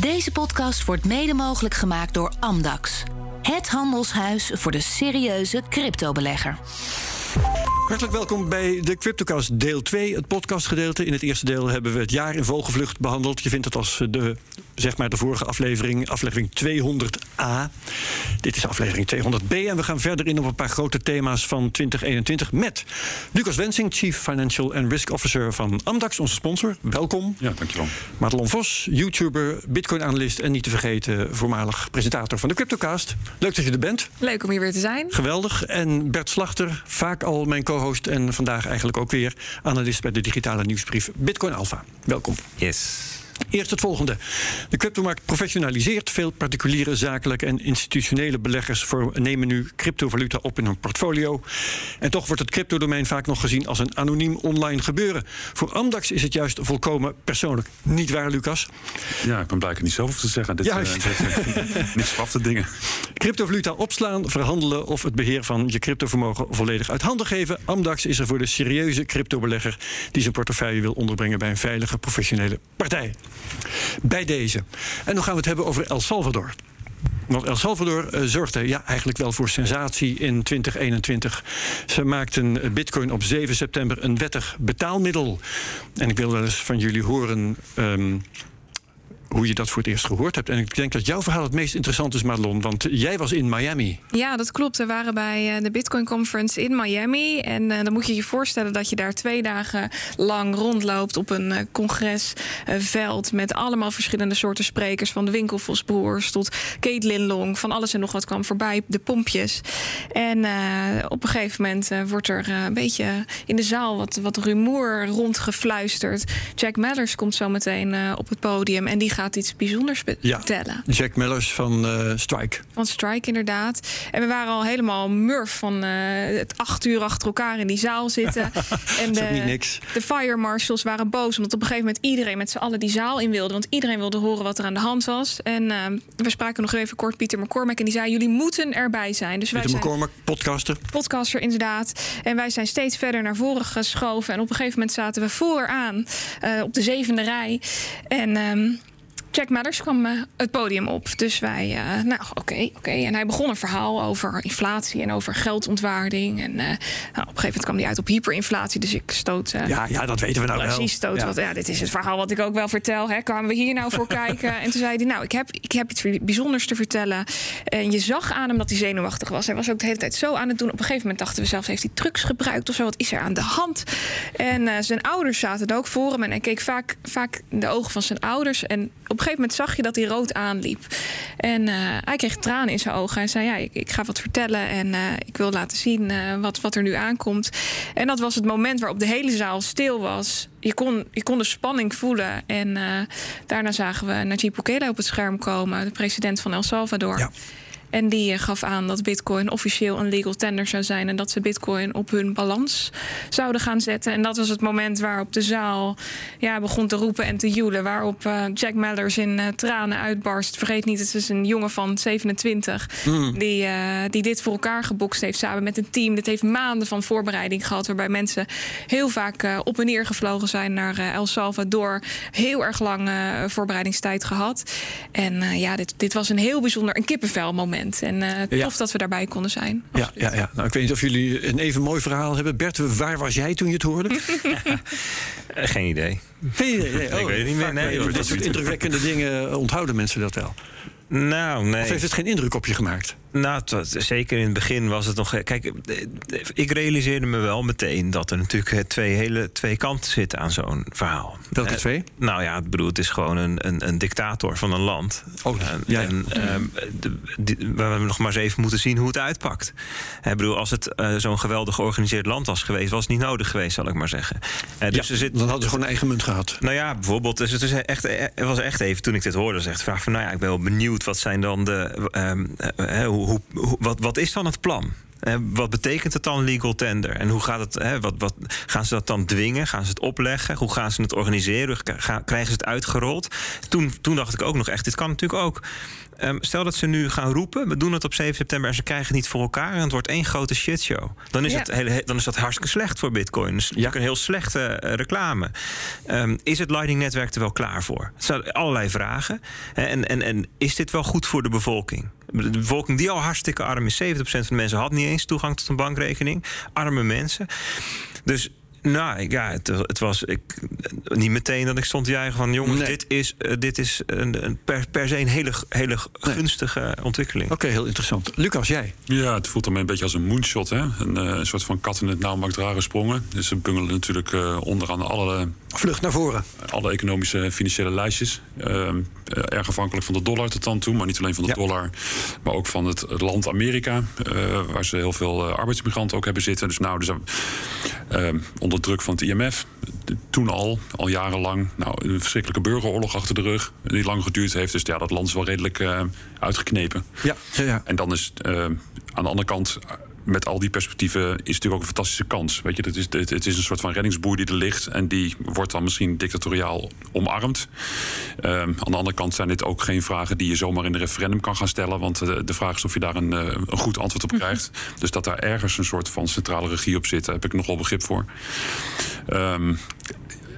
Deze podcast wordt mede mogelijk gemaakt door Amdax. Het handelshuis voor de serieuze cryptobelegger. Hartelijk welkom bij de Cryptocast deel 2, het podcastgedeelte. In het eerste deel hebben we het jaar in vogelvlucht behandeld. Je vindt het als de, zeg maar de vorige aflevering, aflevering 200a. Dit is aflevering 200b en we gaan verder in op een paar grote thema's van 2021 met Lucas Wensing, Chief Financial and Risk Officer van Amdax, onze sponsor. Welkom. Ja, dankjewel. Madelon Vos, YouTuber, Bitcoin-analyst en niet te vergeten voormalig presentator van de Cryptocast. Leuk dat je er bent. Leuk om hier weer te zijn. Geweldig. En Bert Slachter, vaak al mijn co-host en vandaag eigenlijk ook weer analist bij de digitale nieuwsbrief Bitcoin Alpha. Welkom. Yes. Eerst het volgende. De cryptomarkt professionaliseert. Veel particuliere, zakelijke en institutionele beleggers nemen nu cryptovaluta op in hun portfolio. En toch wordt het cryptodomein vaak nog gezien als een anoniem online gebeuren. Voor Amdax is het juist volkomen persoonlijk. Niet waar, Lucas? Ja, ik ben blij ik er niet zelf te zeggen. Dit, Juist. eh, zijn niet zwarte dingen. Cryptovaluta opslaan, verhandelen of het beheer van je cryptovermogen volledig uit handen geven. Amdax is er voor de serieuze cryptobelegger die zijn portefeuille wil onderbrengen bij een veilige professionele partij. Bij deze. En dan gaan we het hebben over El Salvador. Want El Salvador eh, zorgde ja, eigenlijk wel voor sensatie in 2021. Ze maakten eh, Bitcoin op 7 september een wettig betaalmiddel. En ik wil wel eens van jullie horen. ehm, hoe je dat voor het eerst gehoord hebt. En ik denk dat jouw verhaal het meest interessant is, Madelon. Want jij was in Miami. Ja, dat klopt. We waren bij eh, de Bitcoin Conference in Miami. En eh, dan moet je je voorstellen dat je daar twee dagen lang rondloopt op een eh, congresveld met allemaal verschillende soorten sprekers. Van de Winkelvosbroers tot Caitlin Long. Van alles en nog wat kwam voorbij. De pompjes. En op een gegeven moment wordt er een beetje in de zaal wat, wat rumoer rondgefluisterd. Jack Mallers komt zo meteen op het podium. En die gaat iets bijzonders be- Ja. vertellen. Jack Mellers van eh, Strike. Van Strike, inderdaad. En we waren al helemaal murf van eh, het acht uur achter elkaar in die zaal zitten. en ook niet niks. de fire marshals waren boos, omdat op een gegeven moment iedereen met z'n allen die zaal in wilde. Want iedereen wilde horen wat er aan de hand was. En eh, we spraken nog even kort Pieter McCormack. En die zei: Jullie moeten erbij zijn. Dus wij zijn McCormack, podcaster. podcaster inderdaad. En wij zijn steeds verder naar voren geschoven. En op een gegeven moment zaten we vooraan eh, op de zevende rij. En. ehm, Jack Madders kwam eh, het podium op. Dus wij, eh, nou oké, oké. En hij begon een verhaal over inflatie en over geldontwaarding. En eh, nou, op een gegeven moment kwam hij uit op hyperinflatie. Dus ik stoot. Ja, ja, dat weten we nou wel. Precies, stoot Ja. wat. Ja, dit is het verhaal wat ik ook wel vertel. Hè. Kwamen we hier nou voor kijken? En toen zei hij, nou, ik heb, ik heb iets bijzonders te vertellen. En je zag aan hem dat hij zenuwachtig was. Hij was ook de hele tijd zo aan het doen. Op een gegeven moment dachten we zelfs, heeft hij drugs gebruikt of zo? Wat is er aan de hand? En zijn ouders zaten er ook voor hem. En hij keek vaak, vaak in de ogen van zijn ouders. En op gegeven moment zag je dat hij rood aanliep. En eh, hij kreeg tranen in zijn ogen. Hij zei, ja, ik, ik ga wat vertellen. En eh, ik wil laten zien eh, wat, wat er nu aankomt. En dat was het moment waarop de hele zaal stil was. Je kon, je kon de spanning voelen. En daarna zagen we Najib Bukele op het scherm komen. De president van El Salvador. Ja. En die gaf aan dat Bitcoin officieel een legal tender zou zijn. En dat ze Bitcoin op hun balans zouden gaan zetten. En dat was het moment waarop de zaal ja, begon te roepen en te joelen. Waarop eh, Jack Mallers in eh, tranen uitbarst. Vergeet niet, het is een jongen van 27. Die, eh, die dit voor elkaar gebokst heeft samen met een team. Dit heeft maanden van voorbereiding gehad. Waarbij mensen heel vaak op en neer gevlogen zijn naar El Salvador. Heel erg lang eh, voorbereidingstijd gehad. En ja, dit, dit was een heel bijzonder, een kippenvel moment. En eh, tof Ja. dat we daarbij konden zijn. Ja, ja, ja. Nou, ik weet niet of jullie een even mooi verhaal hebben. Bert, waar was jij toen je het hoorde? Eh, geen idee. Nee, nee, nee. Ik weet het niet meer. vaak Nee, joh, dit dat soort indrukwekkende dingen onthouden mensen dat wel. Nou, nee. Of heeft het geen indruk op je gemaakt? Nou, was- zeker in het begin was het nog. Kijk, eh, ik realiseerde me wel meteen dat er natuurlijk eh, twee hele twee kanten zitten aan zo'n verhaal. Welke Eh, twee? Nou ja, ik bedoel, het is gewoon een, een, een dictator van een land. Oh, Eh, ja. En ehm, die- we hebben nog maar eens even moeten zien hoe het uitpakt. Ik bedoel, als het zo'n geweldig georganiseerd land was geweest, was het niet nodig geweest, zal ik maar zeggen. Dus ja, er zit, dan hadden ze gewoon een eigen munt gehad. Nou ja, bijvoorbeeld, dus het, is echt, het was echt even toen ik dit hoorde, was echt de vraag van, nou ja, ik ben wel benieuwd wat zijn dan de, ehm, eh, eh, hoe, hoe, wat, wat is dan het plan? Wat betekent het dan legal tender? En hoe gaat het? Wat, wat, gaan ze dat dan dwingen? Gaan ze het opleggen? Hoe gaan ze het organiseren? Ga- krijgen ze het uitgerold? Toen, toen dacht ik ook nog echt, dit kan natuurlijk ook. Ehm, stel dat ze nu gaan roepen, we doen het op 7 september en ze krijgen het niet voor elkaar en het wordt één grote shitshow. Dan is, Ja. het hele, dan is dat hartstikke slecht voor Bitcoin. Dus natuurlijk een heel slechte eh, reclame. Ehm, is het Lightning-netwerk er wel klaar voor? Er zijn allerlei vragen. En, en, en is dit wel goed voor de bevolking? De bevolking die al hartstikke arm is. 70% van de mensen had niet eens toegang tot een bankrekening. Arme mensen. Dus nou, ik- ja, het, het was ik, niet meteen dat ik stond te juichen van... jongens, Nee. dit is, eh, dit is een, een per, per se een hele, hele gunstige ontwikkeling. Oké, heel interessant. Lucas, jij? Ja, het voelt dan een beetje als een moonshot. Hè? Een, eh, een soort van kat in het nauw maakt rare sprongen. Dus ze bungelen natuurlijk eh, onderaan alle, Vlucht naar voren. alle economische en financiële lijstjes. Ehm, eh, erg afhankelijk van de dollar tot dan toe. Maar niet alleen van de Ja. dollar, maar ook van het, het land Amerika. eh, waar ze heel veel eh, arbeidsmigranten ook hebben zitten. Dus nou, dus, onder druk van het IMF. Toen al, al jarenlang. Nou, een verschrikkelijke burgeroorlog achter de rug. Die lang geduurd heeft. Dus ja, dat land is wel redelijk eh, uitgeknepen. Ja, ja, ja. En dan is eh, aan de andere kant, eh, met al die perspectieven, is het natuurlijk ook een fantastische kans. Weet je, het is, het, het is een soort van reddingsboei die er ligt. En die wordt dan misschien dictatoriaal omarmd. Ehm, aan de andere kant zijn dit ook geen vragen die je zomaar in een referendum kan gaan stellen. Want eh, de vraag is of je daar een, eh, een goed antwoord op krijgt. Dus dat daar ergens een soort van centrale regie op zit, daar heb ik nog wel begrip voor. Ehm,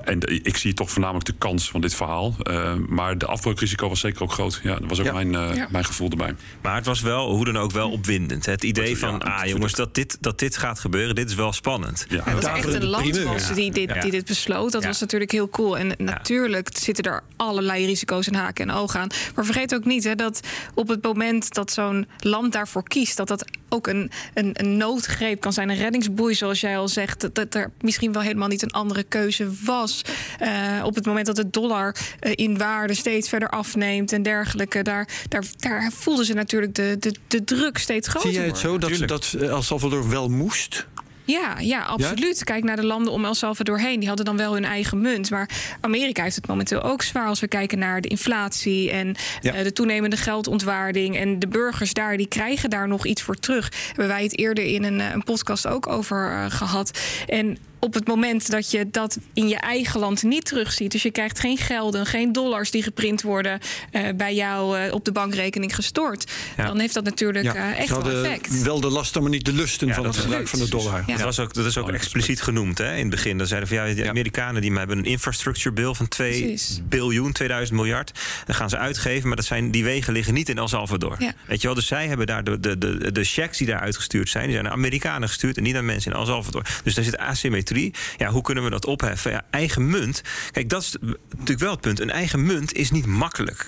en de- ik zie toch voornamelijk de kans van dit verhaal. Eh, maar de afbreukrisico was zeker ook groot. Ja, dat was ook Ja. mijn, eh, Ja. mijn gevoel erbij. Maar het was wel, hoe dan ook, wel opwindend. Het idee Ja, van, ah jongens, dat dit, dat dit gaat gebeuren, dit is wel spannend. Ja. Ja, dat er echt een land was die dit, die dit besloot. Dat Ja. was natuurlijk heel cool. En natuurlijk zitten er allerlei risico's en haken en ogen aan. Maar vergeet ook niet hè, dat op het moment dat zo'n land daarvoor kiest... dat dat ook een, een, een noodgreep kan zijn, een reddingsboei, zoals jij al zegt. Dat, dat er misschien wel helemaal niet een andere keuze was. Eh, op het moment dat de dollar eh, in waarde steeds verder afneemt en dergelijke... daar, daar, daar voelden ze natuurlijk de, de, de druk steeds groter Zie jij het worden. zo dat, dat eh, El Salvador wel moest? Ja, ja, absoluut. Kijk naar de landen om El Salvador heen. Die hadden dan wel hun eigen munt. Maar Amerika heeft het momenteel ook zwaar als we kijken naar de inflatie en Ja. eh, de toenemende geldontwaarding. En de burgers daar, die krijgen daar nog iets voor terug. Hebben wij het eerder in een, eh, een podcast ook over eh, gehad. En op het moment dat je dat in je eigen land niet terugziet, dus je krijgt geen gelden, geen dollars die geprint worden eh, bij jou eh, op de bankrekening gestort, Ja. dan heeft dat natuurlijk eh, echt wel effect. wel de lasten, maar niet de lusten Ja, van het gebruik van de dollar. Ja. Dat, was ook, dat is ook expliciet genoemd hè, in het begin. Dan zeiden van ja, de. Amerikanen die hebben een infrastructure bill van 2 Precies. biljoen, 2000 miljard. Dan gaan ze uitgeven, maar dat zijn, die wegen liggen niet in El Salvador. Ja. Weet je wel, dus zij hebben daar de, de, de, de checks die daar uitgestuurd zijn, die zijn naar Amerikanen gestuurd en niet aan mensen in El Salvador. Dus daar zit asymmetrie. Ja, hoe kunnen we dat opheffen? Ja, eigen munt. Kijk, dat is natuurlijk wel het punt. Een eigen munt is niet makkelijk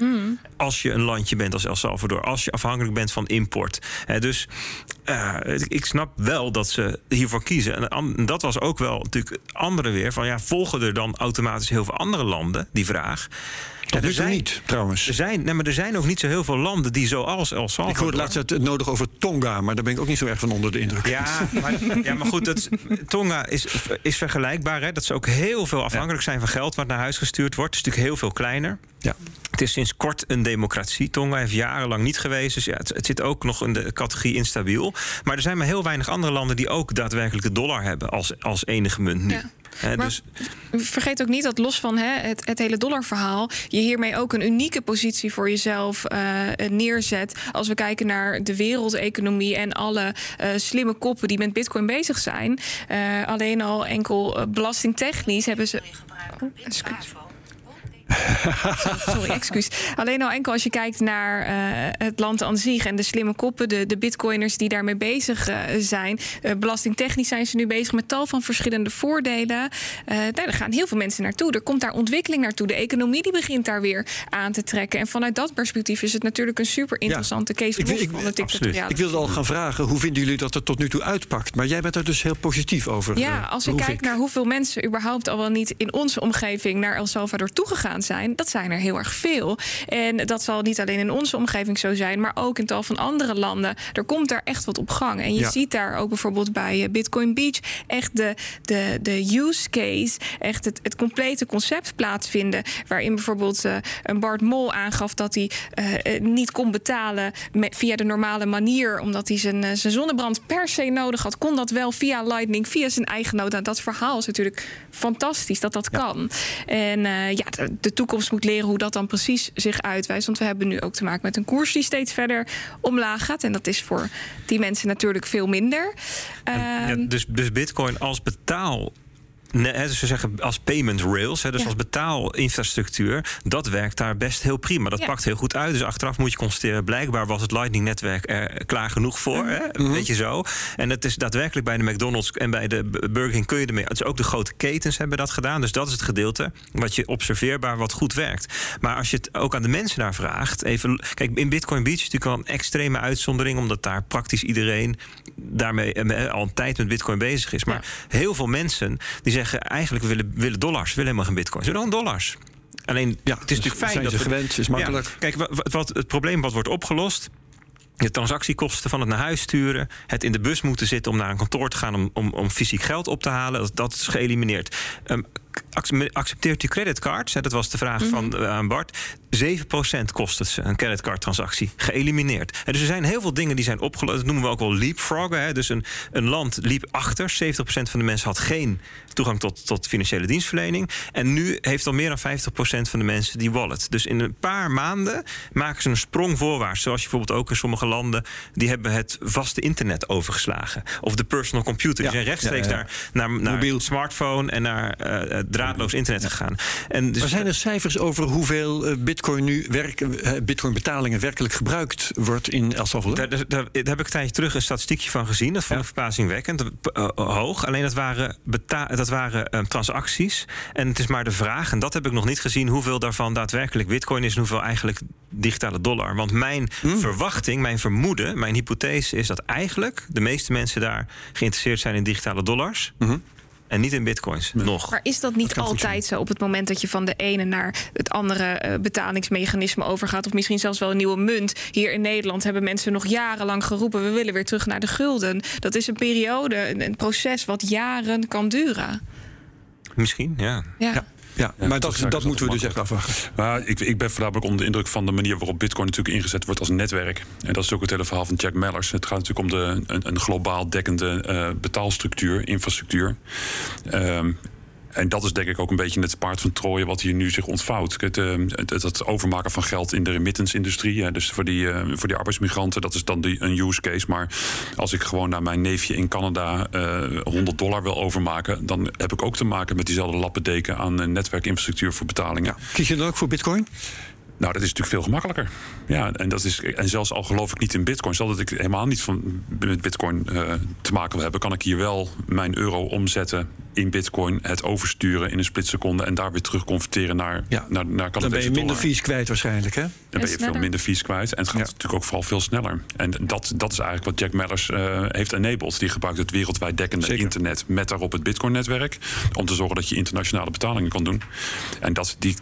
als je een landje bent als El Salvador, als je afhankelijk bent van import. Dus eh, ik snap wel dat ze hiervoor kiezen. En dat was ook wel natuurlijk andere weer van ja, volgen er dan automatisch heel veel andere landen die vraag? Tot Ja, nu toe niet, trouwens. Er zijn, nee, maar er zijn ook niet zo heel veel landen die zoals El Salvador. Ik hoorde laatst het het nodig over Tonga, maar daar ben ik ook niet zo erg van onder de indruk. Ja, maar, ja, maar goed, dat, Tonga is, is vergelijkbaar. Hè? Dat ze ook heel veel afhankelijk zijn van geld wat naar huis gestuurd wordt. Het is natuurlijk heel veel kleiner. Ja. Het is sinds kort een democratie. Tonga heeft jarenlang niet geweest. Dus ja, het, het zit ook nog in de categorie instabiel. Maar er zijn maar heel weinig andere landen die ook daadwerkelijk de dollar hebben als, als enige munt nu. Ja. Hè, Maar dus, vergeet ook niet dat los van hè, het, het hele dollarverhaal... je hiermee ook een unieke positie voor jezelf eh, neerzet... als we kijken naar de wereldeconomie en alle eh, slimme koppen... die met bitcoin bezig zijn. Eh, alleen al enkel belastingtechnisch hebben ze... Oh. Sorry, excuus. Alleen al enkel als je kijkt naar eh, het land aan zich en de slimme koppen, de, de bitcoiners die daarmee bezig eh, zijn. Eh, belastingtechnisch zijn ze nu bezig met tal van verschillende voordelen. Daar gaan heel veel mensen naartoe. Er komt daar ontwikkeling naartoe. De economie die begint daar weer aan te trekken. En vanuit dat perspectief is het natuurlijk een super interessante case Ik ik- van dictatoriale. Ik wilde al gaan vragen, hoe vinden jullie dat het tot nu toe uitpakt? Maar jij bent er dus heel positief over. Ja, als ik kijk naar hoeveel mensen überhaupt al wel niet in onze omgeving naar El Salvador toegegaan zijn, dat zijn er heel erg veel. En dat zal niet alleen in onze omgeving zo zijn, maar ook in tal van andere landen. Er komt daar echt wat op gang. En je Ja. ziet daar ook bijvoorbeeld bij eh, Bitcoin Beach echt de, de, de use case, echt het, het complete concept plaatsvinden. Waarin bijvoorbeeld eh, een Bart Mol aangaf dat hij eh, niet kon betalen met, via de normale manier, omdat hij zijn, zijn zonnebrand per se nodig had, kon dat wel via Lightning, via zijn eigen. Nou, dat verhaal is natuurlijk fantastisch dat dat kan. En eh, ja, de, toekomst moet leren hoe dat dan precies zich uitwijst. Want we hebben nu ook te maken met een koers die steeds verder omlaag gaat. En dat is voor die mensen natuurlijk veel minder. Ja, Ehm, dus, dus Bitcoin als betaal. Dus ze zeggen als payment rails, hè, dus Ja. als betaalinfrastructuur, dat werkt daar best heel prima. Dat Ja. pakt heel goed uit. Dus achteraf moet je constateren, blijkbaar was het Lightning-netwerk er klaar genoeg voor. Hè? Een beetje zo. En het is daadwerkelijk bij de McDonald's en bij de Burger King kun je ermee. Dus ook de grote ketens hebben dat gedaan. Dus dat is het gedeelte wat je observeerbaar wat goed werkt. Maar als je het ook aan de mensen daar vraagt, even. Kijk, in Bitcoin Beach is natuurlijk wel een extreme uitzondering, omdat daar praktisch iedereen daarmee eh, al een tijd met Bitcoin bezig is. Maar heel veel mensen die zeggen eigenlijk willen, willen dollars, willen helemaal geen Bitcoin. Ze willen gewoon dollars. Alleen, Ja, het is natuurlijk fijn dat ze we- gewend, is makkelijk. Ja, kijk, wa- wa- wat, het probleem wat wordt opgelost. De transactiekosten van het naar huis sturen. Het in de bus moeten zitten om naar een kantoor te gaan om, om, om fysiek geld op te halen. Dat, dat is geëlimineerd. Ehm, accepteert u creditcards? Hè, Dat was de vraag van, eh, aan Bart. 7% kost het ze, een creditcard-transactie. Geëlimineerd. En dus er zijn heel veel dingen die zijn opgelost. Dat noemen we ook wel leapfroggen. Hè. Dus een, een land liep achter. 70% van de mensen had geen toegang tot, tot financiële dienstverlening. En nu heeft al meer dan 50% van de mensen die wallet. Dus in een paar maanden maken ze een sprong voorwaarts. Zoals je bijvoorbeeld ook in sommige landen... die hebben het vaste internet overgeslagen. Of de personal computer. Die Ja, zijn rechtstreeks ja, ja. Naar, naar, naar Mobiel. smartphone en naar eh, eh, draadloos internet gegaan. En dus Maar zijn er cijfers over hoeveel eh, bitcoin nu werk, eh, bitcoin betalingen werkelijk gebruikt wordt in El Salvador? Daar, daar, heb ik een tijdje terug een statistiekje van gezien. Dat vond ik verbazingwekkend. eh, hoog. Alleen dat waren, dat waren transacties. En het is maar de vraag, en dat heb ik nog niet gezien... hoeveel daarvan daadwerkelijk bitcoin is... en hoeveel eigenlijk digitale dollar. Want mijn verwachting, mijn vermoeden, mijn hypothese is... dat eigenlijk de meeste mensen daar geïnteresseerd zijn in digitale dollars... en niet in bitcoins, nog. Maar is dat niet altijd zo op het moment dat je van de ene naar het andere eh, betalingsmechanisme overgaat? Of misschien zelfs wel een nieuwe munt. Hier in Nederland hebben mensen nog jarenlang geroepen: we willen weer terug naar de gulden. Dat is een periode, een, een proces wat jaren kan duren. Misschien, ja. Ja. Ja, ja, maar dat, dat moeten we dus echt afwachten. Maar ik, ik ben voornamelijk onder de indruk van de manier waarop Bitcoin natuurlijk ingezet wordt als netwerk. En dat is ook het hele verhaal van Jack Mallers. Het gaat natuurlijk om de, een, een globaal dekkende eh, betaalstructuur, infrastructuur. Ehm, en dat is denk ik ook een beetje het paard van Troje wat hier nu zich ontvouwt. Het, eh, het, overmaken van geld in de remittance-industrie. dus voor die, eh, voor die arbeidsmigranten, dat is dan die, een use case. Maar als ik gewoon naar mijn neefje in Canada eh 100 dollar wil overmaken... dan heb ik ook te maken met diezelfde lappendeken aan eh, netwerkinfrastructuur voor betalingen. Kies je dan ook voor bitcoin? Nou, dat is natuurlijk veel gemakkelijker. Ja, en, dat is, en zelfs al geloof ik niet in bitcoin, zal dat ik helemaal niet van, met bitcoin eh, te maken wil hebben, kan ik hier wel mijn euro omzetten in bitcoin, het oversturen in een splitseconde en daar weer terug converteren naar, Ja. naar, naar Dan ben je minder dollar. vies kwijt waarschijnlijk, hè? Dan ben je veel minder vies kwijt. En het gaat Ja. natuurlijk ook vooral veel sneller. En dat, dat is eigenlijk wat Jack Mallers eh, heeft enabled. Die gebruikt het wereldwijd dekkende Zeker. internet met daarop het Bitcoin-netwerk. Om te zorgen dat je internationale betalingen kan doen. En dat, die,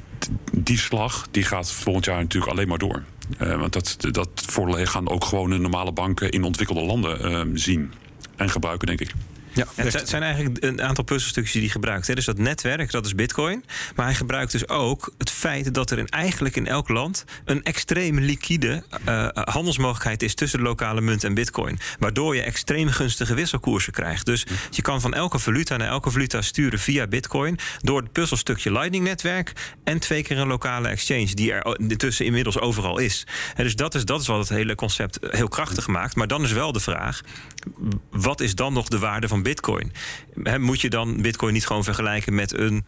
die slag die gaat volgend jaar natuurlijk alleen maar door. Eh, want dat, dat voordeel gaan ook gewoon normale banken in ontwikkelde landen eh, zien. En gebruiken, denk ik. Ja, het zijn- eigenlijk een aantal puzzelstukjes die hij gebruikt. Hè. Dus dat netwerk, dat is bitcoin. Maar hij gebruikt dus ook het feit dat er in, eigenlijk in elk land... een extreem liquide eh, handelsmogelijkheid is tussen de lokale munt en bitcoin. Waardoor je extreem gunstige wisselkoersen krijgt. Dus je kan van elke valuta naar elke valuta sturen via bitcoin... door het puzzelstukje Lightning-netwerk... en twee keer een lokale exchange die er tussen inmiddels overal is. En dus dat is, dat is wat het hele concept heel krachtig maakt. Maar dan is wel de vraag wat is dan nog de waarde van bitcoin? Hè, moet je dan bitcoin niet gewoon vergelijken met een...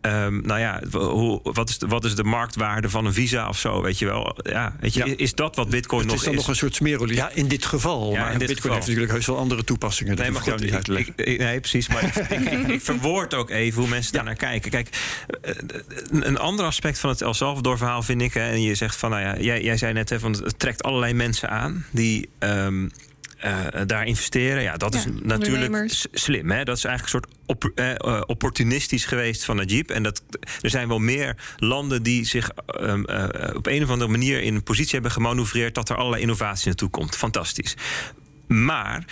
ehm, nou ja, hoe, wat, is de, wat is de marktwaarde van een visa of zo? Weet je wel? Ja, weet je, Ja. Is dat wat bitcoin Het nog is dan nog een soort smeerolie. Ja, in dit geval. Ja, maar in dit bitcoin geval. heeft natuurlijk heus wel andere toepassingen. Dat Nee, maar goed, niet uit te ik, leggen. ik- nee, precies. Maar ik, ik, ik verwoord ook even hoe mensen daar naar kijken. Kijk, eh, een, ander aspect van het El Salvador-verhaal vind ik... Hè, en je zegt van, nou ja, jij, jij zei net, hè, van, het trekt allerlei mensen aan... die, ehm, eh, daar investeren. Ja, dat Ja, is natuurlijk slim. Hè? Dat is eigenlijk een soort op, eh, eh, opportunistisch geweest van Najib. En dat, er zijn wel meer landen die zich op een of andere manier in een positie hebben gemanoeuvreerd dat er allerlei innovatie naartoe komt. Fantastisch. Maar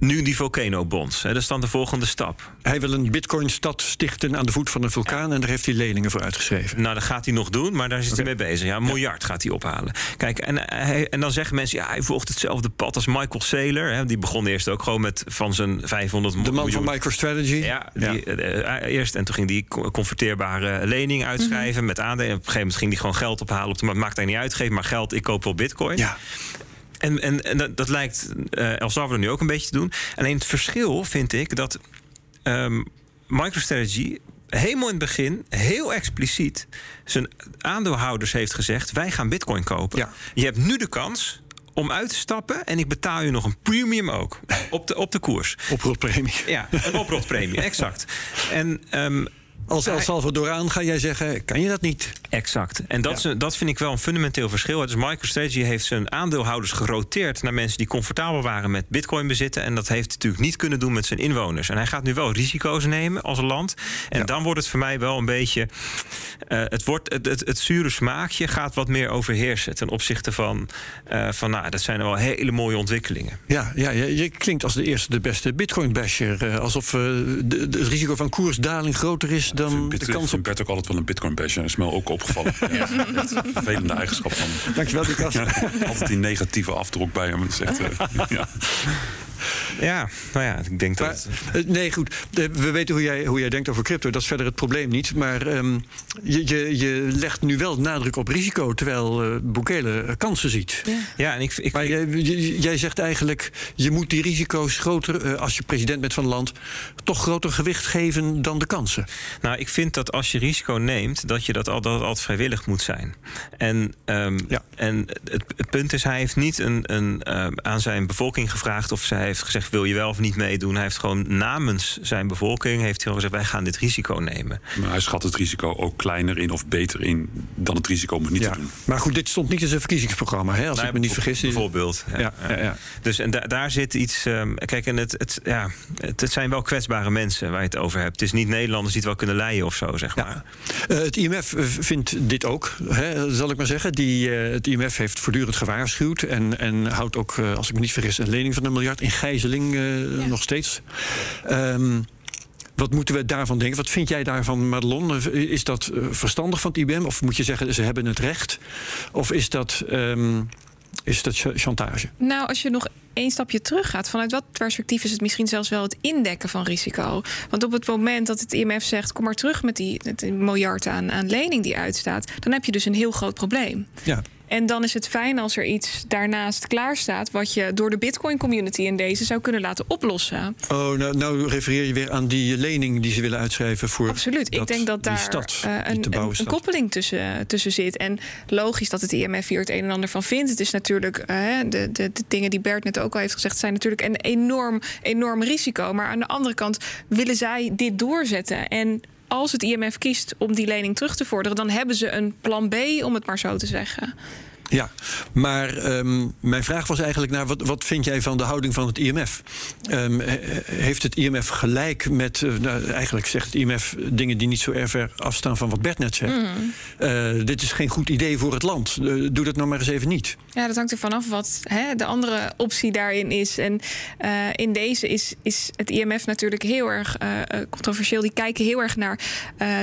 nu die volcano-bonds, hè, dat is dan de volgende stap. Hij wil een bitcoin-stad stichten aan de voet van een vulkaan... en daar heeft hij leningen voor uitgeschreven. Nou, dat gaat hij nog doen, maar daar zit hij mee bezig. Ja, een miljard gaat hij ophalen. Kijk, en, hij, en dan zeggen mensen... ja, hij volgt hetzelfde pad als Michael Saylor. Hè, die begon eerst ook gewoon met van zijn 500 De man miljoen... van MicroStrategy. Ja, die, eh, eh, eerst en toen ging die co- converteerbare lening uitschrijven met aandelen. Op een gegeven moment ging die gewoon geld ophalen op de markt. Maakt hij niet uitgeven, maar geld, ik koop wel bitcoin. Ja. En, en, en dat, dat lijkt eh El Salvador nu ook een beetje te doen. Alleen het verschil vind ik dat ehm, MicroStrategy helemaal in het begin, heel expliciet, zijn aandeelhouders heeft gezegd: wij gaan bitcoin kopen. Ja. Je hebt nu de kans om uit te stappen en ik betaal je nog een premium ook op de, op de koers. Oprotpremie. Ja, een oprotpremie, exact. En ehm, Als El Salvadoraan ga jij zeggen, kan je dat niet? Exact. En dat, Ja. is dat vind ik wel een fundamenteel verschil. Dus MicroStrategy heeft zijn aandeelhouders geroteerd naar mensen die comfortabel waren met bitcoin bezitten. En dat heeft hij natuurlijk niet kunnen doen met zijn inwoners. En hij gaat nu wel risico's nemen als een land. En Ja. dan wordt het voor mij wel een beetje. eh, het, wordt, het, het, het zure smaakje gaat wat meer overheersen ten opzichte van. eh, van nou, dat zijn wel hele mooie ontwikkelingen. Ja, ja je, je klinkt als de eerste, de beste bitcoin-basher. Eh, alsof de, de- het risico van koersdaling groter is dan vind, de kans op... Bert ook altijd wel een bitcoin basher. is me ook opgevallen. Ja. Vervelende eigenschap van hem. Dankjewel, Lucas. Ja, altijd die negatieve afdruk bij hem. Dat is echt, eh, ja. Ja, nou ja, ik denk Maar, dat. eh, nee, goed. We weten hoe jij, hoe jij denkt over crypto. Dat is verder het probleem niet. Maar ehm, je, je, je legt nu wel nadruk op risico... terwijl eh Bukele eh, kansen ziet. Ja, en ik, ik, Maar jij, jij zegt eigenlijk... je moet die risico's groter, eh, als je president bent van een land... toch groter gewicht geven dan de kansen. Nou, ik vind dat als je risico neemt, dat je dat, al, dat het altijd vrijwillig moet zijn. En, ehm, Ja. en het, het punt is, hij heeft niet een, een, aan zijn bevolking gevraagd of zij heeft gezegd: wil je wel of niet meedoen? Hij heeft gewoon namens zijn bevolking heeft hij gezegd: wij gaan dit risico nemen. Maar hij schat het risico ook kleiner in of beter in dan het risico om het niet Ja. te doen. Maar goed, dit stond niet in zijn verkiezingsprogramma, hè, als Nou, ik me niet vergis. Bijvoorbeeld. Ja, ja, ja. Dus en da- daar zit iets. ehm, kijk, en het, het, ja, het, het zijn wel kwetsbare mensen waar je het over hebt. Het is niet Nederlanders die het wel kunnen leiden of zo, zeg maar. Eh, het IMF eh, vindt dit ook, hè, zal ik maar zeggen. Die, eh, het IMF heeft voortdurend gewaarschuwd. En, en houdt ook, eh, als ik me niet vergis, een lening van een miljard in gijzeling eh, nog steeds. Ehm, wat moeten we daarvan denken? Wat vind jij daarvan, Madelon? Eh, Is dat eh, verstandig van het IBM? Of moet je zeggen, ze hebben het recht? Of is dat, ehm, is dat ch- chantage? Nou, als je nog één stapje terug gaat, vanuit wat perspectief is het misschien zelfs wel het indekken van risico? Want op het moment dat het IMF zegt: kom maar terug met die, met die miljard aan, aan lening die uitstaat, dan heb je dus een heel groot probleem. Ja. En dan is het fijn als er iets daarnaast klaar staat, wat je door de Bitcoin-community in deze zou kunnen laten oplossen. Oh, nou, nou refereer je weer aan die lening die ze willen uitschrijven voor. Absoluut. Ik denk dat daar stad, eh, een, koppeling tussen, tussen zit. En logisch dat het IMF hier het een en ander van vindt. Het is natuurlijk, eh, de, de, de dingen die Bert net ook al heeft gezegd, zijn natuurlijk een enorm, enorm risico. Maar aan de andere kant willen zij dit doorzetten. En als het IMF kiest om die lening terug te vorderen, dan hebben ze een plan B, om het maar zo te zeggen. Ja, maar ehm, mijn vraag was eigenlijk naar wat, wat vind jij van de houding van het IMF? Ehm, he- heeft het IMF gelijk met, eh, nou, eigenlijk zegt het IMF dingen die niet zo erg ver afstaan van wat Bert net zegt. Eh, dit is geen goed idee voor het land. Eh, doe dat nou maar eens even niet. Ja, dat hangt er vanaf wat hè, de andere optie daarin is. En in deze is, is het IMF natuurlijk heel erg controversieel. Die kijken heel erg naar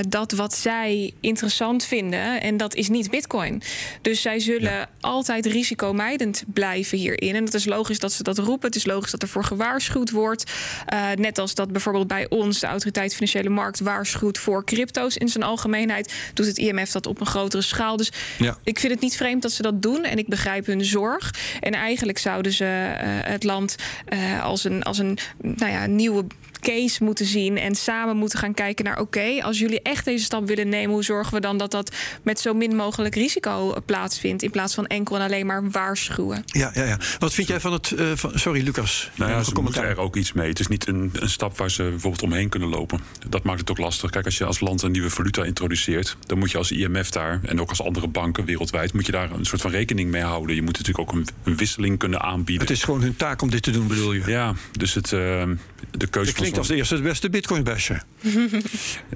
dat wat zij interessant vinden. En dat is niet Bitcoin. Dus zij zullen altijd risicomijdend blijven hierin. En het is logisch dat ze dat roepen. Het is logisch dat ervoor gewaarschuwd wordt. Eh, net als dat bijvoorbeeld bij ons de Autoriteit Financiële Markt waarschuwt voor crypto's in zijn algemeenheid. Doet het IMF dat op een grotere schaal. Dus Ja. ik vind het niet vreemd dat ze dat doen en ik begrijp hun zorg. En eigenlijk zouden ze eh, het land eh, als een, als een nou ja, nieuwe case moeten zien en samen moeten gaan kijken naar: oké, als jullie echt deze stap willen nemen, hoe zorgen we dan dat dat met zo min mogelijk risico plaatsvindt, in plaats van enkel en alleen maar waarschuwen? Ja, ja, ja. Wat vind jij van het. Uh, van, sorry, Lucas. Nou ja, ze moeten er ook iets mee. Het is niet een, een stap waar ze bijvoorbeeld omheen kunnen lopen. Dat maakt het ook lastig. Kijk, als je als land een nieuwe valuta introduceert, dan moet je als IMF daar en ook als andere banken wereldwijd, moet je daar een soort van rekening mee houden. Je moet natuurlijk ook een, een wisseling kunnen aanbieden. Het is gewoon hun taak om dit te doen, bedoel je? Ja, dus het, uh, de keuze. Het klinkt als de eerste het beste bitcoin-basje.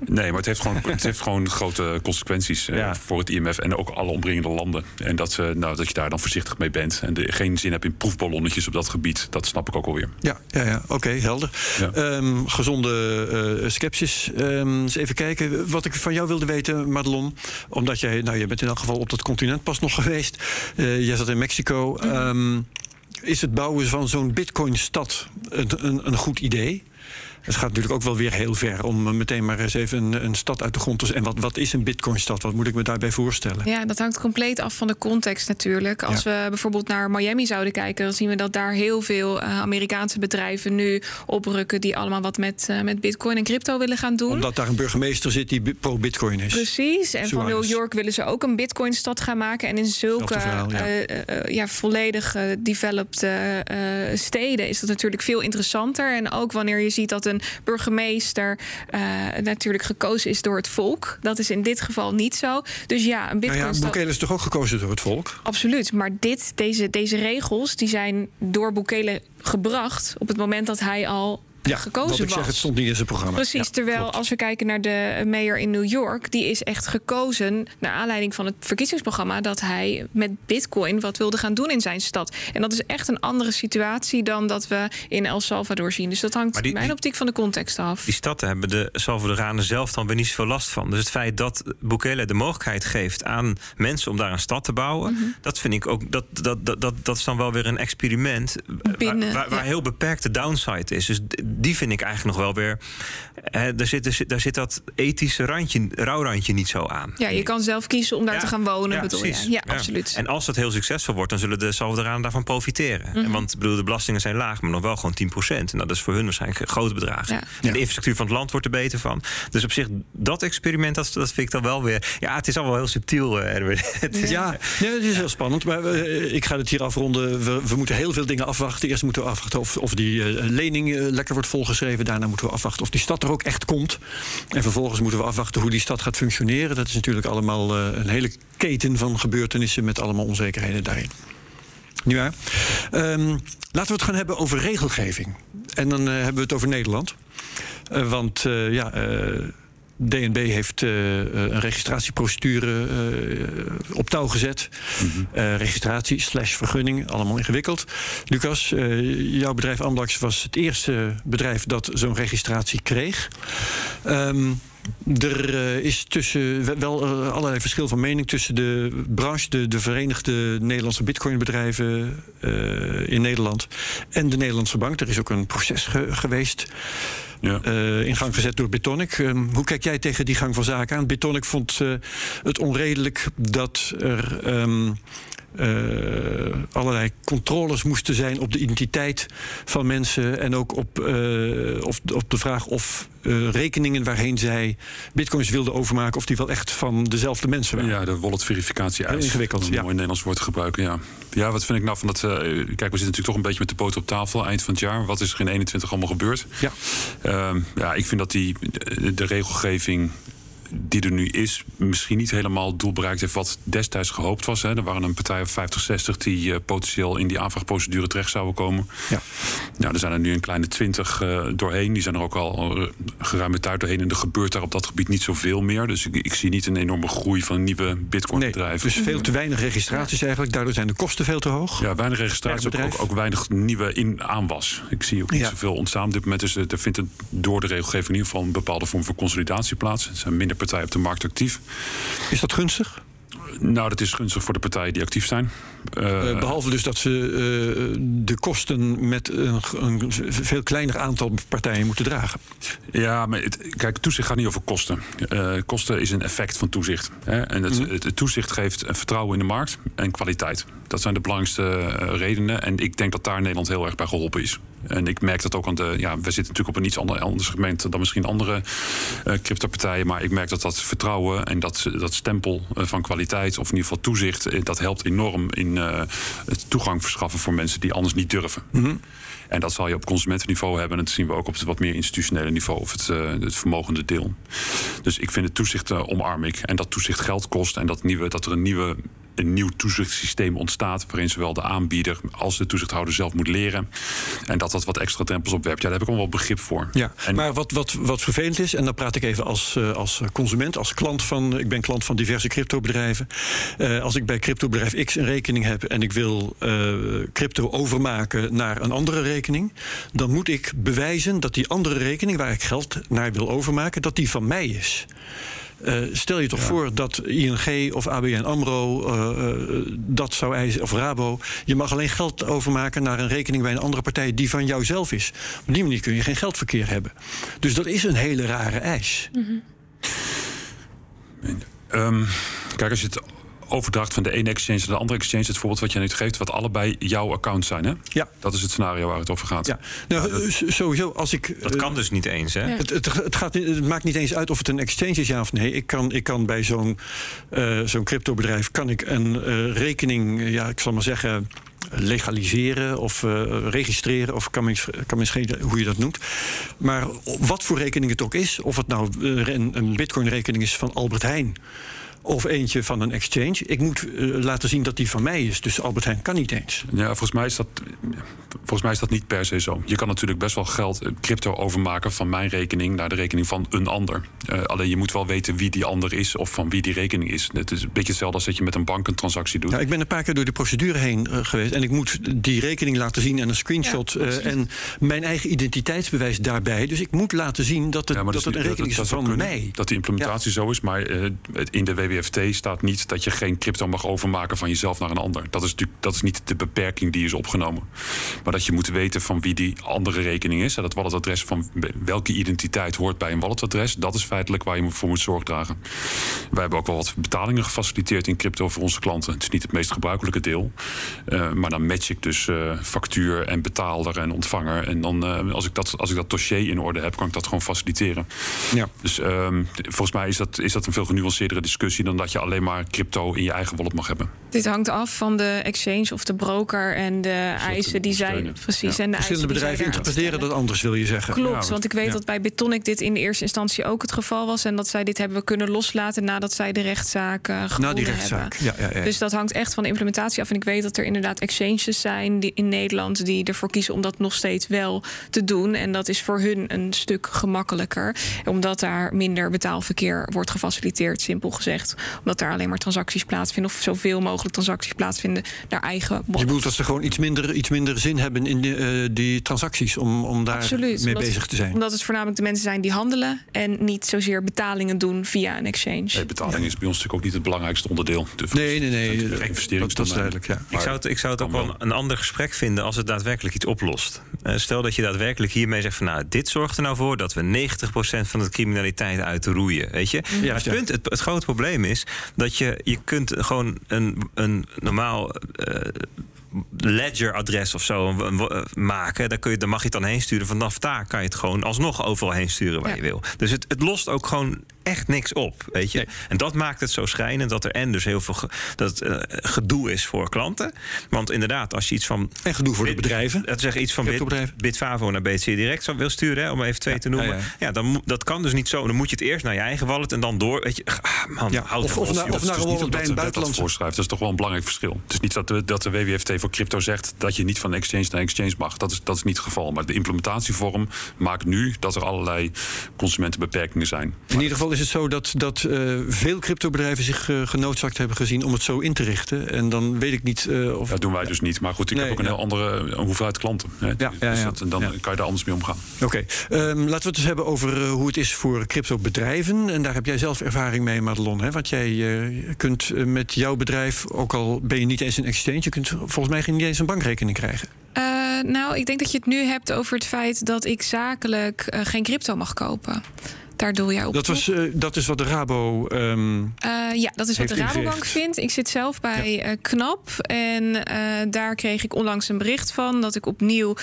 nee, maar het heeft gewoon, het heeft gewoon grote consequenties ja. voor het IMF en ook alle omringende landen. En dat, uh, nou, dat je daar dan voorzichtig mee bent en de, geen zin hebt in proefballonnetjes op dat gebied, dat snap ik ook alweer. Ja, ja, ja oké, okay, helder. Ja. Um, gezonde uh, skepsis. Um, eens even kijken. Wat ik van jou wilde weten, Madelon, omdat jij, nou, je bent in elk geval op dat continent pas nog geweest. Uh, jij zat in Mexico. -hmm. um, is het bouwen van zo'n bitcoin-stad een, een, een goed idee? Het gaat natuurlijk ook wel weer heel ver om meteen maar eens even een, een stad uit de grond te zetten. En wat, wat is een Bitcoin-stad? Wat moet ik me daarbij voorstellen? Ja, dat hangt compleet af van de context natuurlijk. Als ja. we bijvoorbeeld naar Miami zouden kijken, dan zien we dat daar heel veel uh, Amerikaanse bedrijven nu oprukken die allemaal wat met, uh, met Bitcoin en crypto willen gaan doen. Omdat daar een burgemeester zit die pro-Bitcoin is. Precies. En van New York willen ze ook een Bitcoin-stad gaan maken. En in zulke verhaal, ja. Uh, ja, volledig developed steden is dat natuurlijk veel interessanter. En ook wanneer je ziet dat een burgemeester uh, natuurlijk gekozen is door het volk. Dat is in dit geval niet zo. Dus ja, een bitcoin. Nou ja, Bukele is toch ook gekozen door het volk? Absoluut. Maar dit, deze, deze regels die zijn door Bukele gebracht op het moment dat hij al ja, gekozen wat ik was. zeg, het stond niet in zijn programma. Precies, Ja, terwijl klopt. als we kijken naar de mayor in New York... die is echt gekozen naar aanleiding van het verkiezingsprogramma... dat hij met bitcoin wat wilde gaan doen in zijn stad. En dat is echt een andere situatie dan dat we in El Salvador zien. Dus dat hangt die- in mijn optiek van de context af. Die stad hebben de Salvadoranen zelf dan weer niet zoveel last van. Dus het feit dat Bukele de mogelijkheid geeft aan mensen om daar een stad te bouwen, Mhm. dat vind ik ook. Dat, dat, dat, dat, dat is dan wel weer een experiment waar- Binnen, waar, waar, ja. heel beperkte downside is. Dus die vind ik eigenlijk nog wel weer. Hè, daar, zit, daar, zit, daar zit dat ethische randje, rouwrandje niet zo aan. Ja, je kan zelf kiezen om daar Ja, te gaan wonen, ja, bedoel precies. je? Ja, absoluut. En als dat heel succesvol wordt, dan zullen de Salvadoranen daarvan profiteren. Mhm. En Want bedoel, de belastingen zijn laag, maar nog wel gewoon 10%. En dat is voor hun waarschijnlijk grote bedragen. Ja. En Ja. de infrastructuur van het land wordt er beter van. Dus op zich, dat experiment, dat, dat vind ik dan wel weer... Ja, het is allemaal heel subtiel, eh, Erwin. Het is- Ja, nee, het is heel spannend. Maar eh, ik ga het hier afronden. We, we moeten heel veel dingen afwachten. Eerst moeten we afwachten of, of die eh, lening eh, lekker wordt volgeschreven. Daarna moeten we afwachten of die stad er ook echt komt. En vervolgens moeten we afwachten hoe die stad gaat functioneren. Dat is natuurlijk allemaal eh, een hele keten van gebeurtenissen met allemaal onzekerheden daarin. Nu ja. Ehm, laten we het gaan hebben over regelgeving. En dan eh, hebben we het over Nederland. Eh, want ja. DNB heeft eh, eh, een registratieprocedure eh, op touw gezet. Eh, registratie slash vergunning, allemaal ingewikkeld. Lucas, jouw bedrijf Amdax was het eerste bedrijf dat zo'n registratie kreeg. Ehm, er is tussen wel allerlei verschil van mening tussen de branche, de, de Verenigde Nederlandse Bitcoinbedrijven in Nederland en de Nederlandse Bank. Er is ook een proces ge- geweest Ja. eh, in gang gezet door Bitonic. Ehm, hoe kijk jij tegen die gang van zaken aan? Bitonic vond eh, het onredelijk dat er ehm, eh, allerlei controles moesten zijn op de identiteit van mensen en ook op, eh, of, op de vraag of eh, rekeningen waarheen zij bitcoins wilden overmaken, of die wel echt van dezelfde mensen waren. Ja, de wallet verificatie Heel eis. ingewikkeld, een ja. mooi Nederlands woord te gebruiken, ja. Ja, wat vind ik nou van dat... eh, kijk, we zitten natuurlijk toch een beetje met de poot op tafel eind van het jaar. Wat is er in 21 allemaal gebeurd? Ja. Ehm, ja, ik vind dat die, de regelgeving die er nu is, misschien niet helemaal het doel bereikt heeft wat destijds gehoopt was. Hè. Er waren een partij of 50, 60 die eh, potentieel in die aanvraagprocedure terecht zouden komen. Ja. Nou, er zijn er nu een kleine 20 eh, doorheen. Die zijn er ook al eh, geruime tijd doorheen. En er gebeurt daar op dat gebied niet zoveel meer. Dus ik, ik zie niet een enorme groei van nieuwe Nee, Bitcoin-bedrijven. dus veel te weinig registraties eigenlijk. Daardoor zijn de kosten veel te hoog. Ja, weinig registratie, Per ook, ook, ook weinig nieuwe in aanwas. Ik zie ook niet Ja. zoveel ontstaan op dit moment. Dus er vindt door de regelgeving in ieder geval een bepaalde vorm van consolidatie plaats. Er zijn minder partijen op de markt actief. Is dat gunstig? Nou, dat is gunstig voor de partijen die actief zijn. Eh, Eh, behalve dus dat ze eh, de kosten met een, een veel kleiner aantal partijen moeten dragen. Ja, maar het, kijk, toezicht gaat niet over kosten. Kosten is een effect van toezicht. Hè? En het, het, het toezicht geeft vertrouwen in de markt en kwaliteit. Dat zijn de belangrijkste redenen. En ik denk dat daar Nederland heel erg bij geholpen is. En ik merk dat ook aan de. Ja, we zitten natuurlijk op een iets ander, ander segment dan misschien andere cryptopartijen. Maar ik merk dat dat vertrouwen en dat, dat stempel van kwaliteit, of in ieder geval toezicht, dat helpt enorm in het toegang verschaffen voor mensen die anders niet durven. Mhm. En dat zal je op consumentenniveau hebben. En dat zien we ook op het wat meer institutionele niveau of het, uh, het vermogende deel. Dus ik vind het toezicht uh, omarm ik. En dat toezicht geld kost en dat, nieuwe, dat er een nieuwe een nieuw toezichtssysteem ontstaat. waarin zowel de aanbieder als de toezichthouder zelf moet leren. En dat dat wat extra drempels opwerpt. Ja, daar heb ik wel begrip voor. Ja, maar wat, wat, wat vervelend is, en dan praat ik even als, uh, als consument, als klant van. Ik ben klant van diverse cryptobedrijven. Uh, als ik bij cryptobedrijf X een rekening heb en ik wil uh, crypto overmaken naar een andere rekening. dan moet ik bewijzen dat die andere rekening waar ik geld naar wil overmaken, dat die van mij is. Uh, stel je toch ja. voor dat ING of ABN AMRO uh, uh, dat zou eisen, of Rabo... je mag alleen geld overmaken naar een rekening bij een andere partij... die van jou zelf is. Op die manier kun je geen geldverkeer hebben. Dus dat is een hele rare eis. Mm -hmm. um, kijk, als je het overdracht van de ene exchange naar de andere exchange, het voorbeeld wat je net geeft, wat allebei jouw account zijn. Hè? Ja. Dat is het scenario waar het over gaat. Ja. Nou, ja, dat, sowieso, als ik. Dat kan dus niet eens, hè? Ja. Het, het, het, gaat, het maakt niet eens uit of het een exchange is, ja of nee. Ik kan, ik kan bij zo'n uh, zo'n cryptobedrijf kan ik een uh, rekening, ja, ik zal maar zeggen legaliseren of uh, registreren, of kan schelen hoe je dat noemt. Maar wat voor rekening het ook is, of het nou een, een bitcoin-rekening is van Albert Heijn of eentje van een exchange. Ik moet uh, laten zien dat die van mij is. Dus Albert Heijn kan niet eens. Ja, volgens mij is dat, volgens mij is dat niet per se zo. Je kan natuurlijk best wel geld, crypto overmaken van mijn rekening naar de rekening van een ander. Uh, alleen je moet wel weten wie die ander is of van wie die rekening is. Het is een beetje hetzelfde als dat je met een bank een transactie doet. Ja, ik ben een paar keer door de procedure heen uh, geweest en ik moet die rekening laten zien en een screenshot ja, en mijn eigen identiteitsbewijs daarbij. Dus ik moet laten zien dat het, ja, dat, dat het een rekening dat, is van kunnen, mij. Dat die implementatie zo is, maar in de WWF WFT staat niet dat je geen crypto mag overmaken van jezelf naar een ander. Dat is natuurlijk dat is niet de beperking die is opgenomen. Maar dat je moet weten van wie die andere rekening is. En dat walletadres van welke identiteit hoort bij een walletadres. Dat is feitelijk waar je voor moet zorg dragen. Wij hebben ook wel wat betalingen gefaciliteerd in crypto voor onze klanten. Het is niet het meest gebruikelijke deel. Uh, maar dan match ik dus uh, factuur en betaalder en ontvanger. En dan uh, als, ik dat, als ik dat dossier in orde heb, kan ik dat gewoon faciliteren. Ja. Dus um, volgens mij is dat, is dat een veel genuanceerdere discussie dan dat je alleen maar crypto in je eigen wallet mag hebben. Dit hangt af van de exchange of de broker en de eisen die zij precies. Ja. En de Verschillende bedrijven interpreteren dat anders, wil je zeggen. Klopt, ja, want ik weet ja. dat bij Bitonic dit in de eerste instantie ook het geval was en dat zij dit hebben kunnen loslaten nadat zij de rechtszaak uh, gewonnen Na die rechtszaak. hebben. Dus dat hangt echt van de implementatie af. En ik weet dat er inderdaad exchanges zijn die in Nederland die ervoor kiezen om dat nog steeds wel te doen. En dat is voor hun een stuk gemakkelijker, omdat daar minder betaalverkeer wordt gefaciliteerd, simpel gezegd omdat daar alleen maar transacties plaatsvinden. Of zoveel mogelijk transacties plaatsvinden naar eigen wallet. Je bedoelt dat ze gewoon iets minder, iets minder zin hebben in die, uh, die transacties. Om, om daar Absoluut, mee omdat, bezig te zijn. Omdat het voornamelijk de mensen zijn die handelen. En niet zozeer betalingen doen via een exchange. Nee, betaling ja. is bij ons natuurlijk ook niet het belangrijkste onderdeel. De nee, nee, nee. De investering dat is duidelijk. Ja. Ik zou het, ik zou het ook wel een ander gesprek vinden als het daadwerkelijk iets oplost. Uh, stel dat je daadwerkelijk hiermee zegt van nou, dit zorgt er nou voor dat we 90% van de criminaliteit uitroeien. Weet je? Ja, het, punt, het, het grote probleem is dat je, je kunt gewoon een, een normaal uh, ledger-adres of zo maken. Daar, kun je, daar mag je het dan heen sturen. Vanaf daar kan je het gewoon alsnog overal heen sturen waar ja. je wil. Dus het, het lost ook gewoon echt niks op, weet je. Nee. En dat maakt het zo schrijnend dat er en dus heel veel ge, dat, uh, gedoe is voor klanten. Want inderdaad, als je iets van... En gedoe voor de bedrijven. Dat zeg iets van Bit, Bitfavo naar BTC Direct wil sturen, hè, om even twee ja, te noemen. Ja, ja. dan, dat kan dus niet zo. Dan moet je het eerst naar je eigen wallet en dan door. Weet je, ah, man, ja, of, of, na, of naar een wallet bij een buitenlandse... voorschrijft. Dat is toch wel een belangrijk verschil. Het is niet dat de, dat de WWFT voor crypto zegt dat je niet van exchange naar exchange mag. Dat is, dat is niet het geval. Maar de implementatievorm maakt nu dat er allerlei consumentenbeperkingen zijn. In ieder geval is het zo dat, dat uh, veel cryptobedrijven zich uh, genoodzaakt hebben gezien om het zo in te richten. En dan weet ik niet uh, of. Dat doen wij dus niet. Maar goed, ik nee, heb ook een ja. heel andere hoeveelheid klanten. Hè. Ja, ja, dus ja, dat, en dan kan je daar anders mee omgaan. Oké, okay. um, laten we het eens hebben over hoe het is voor cryptobedrijven. En daar heb jij zelf ervaring mee, Madelon. Hè? Want jij kunt met jouw bedrijf, ook al ben je niet eens een exchange, je kunt volgens mij niet eens een bankrekening krijgen. Uh, nou, ik denk dat je het nu hebt over het feit dat ik zakelijk uh, geen crypto mag kopen. Daar doe jij op. Dat, was, uh, dat is wat de Rabo. Um, uh, ja, dat is wat de Rabobank vindt. Ik zit zelf bij ja. uh, KNAP. En daar kreeg ik onlangs een bericht van dat ik opnieuw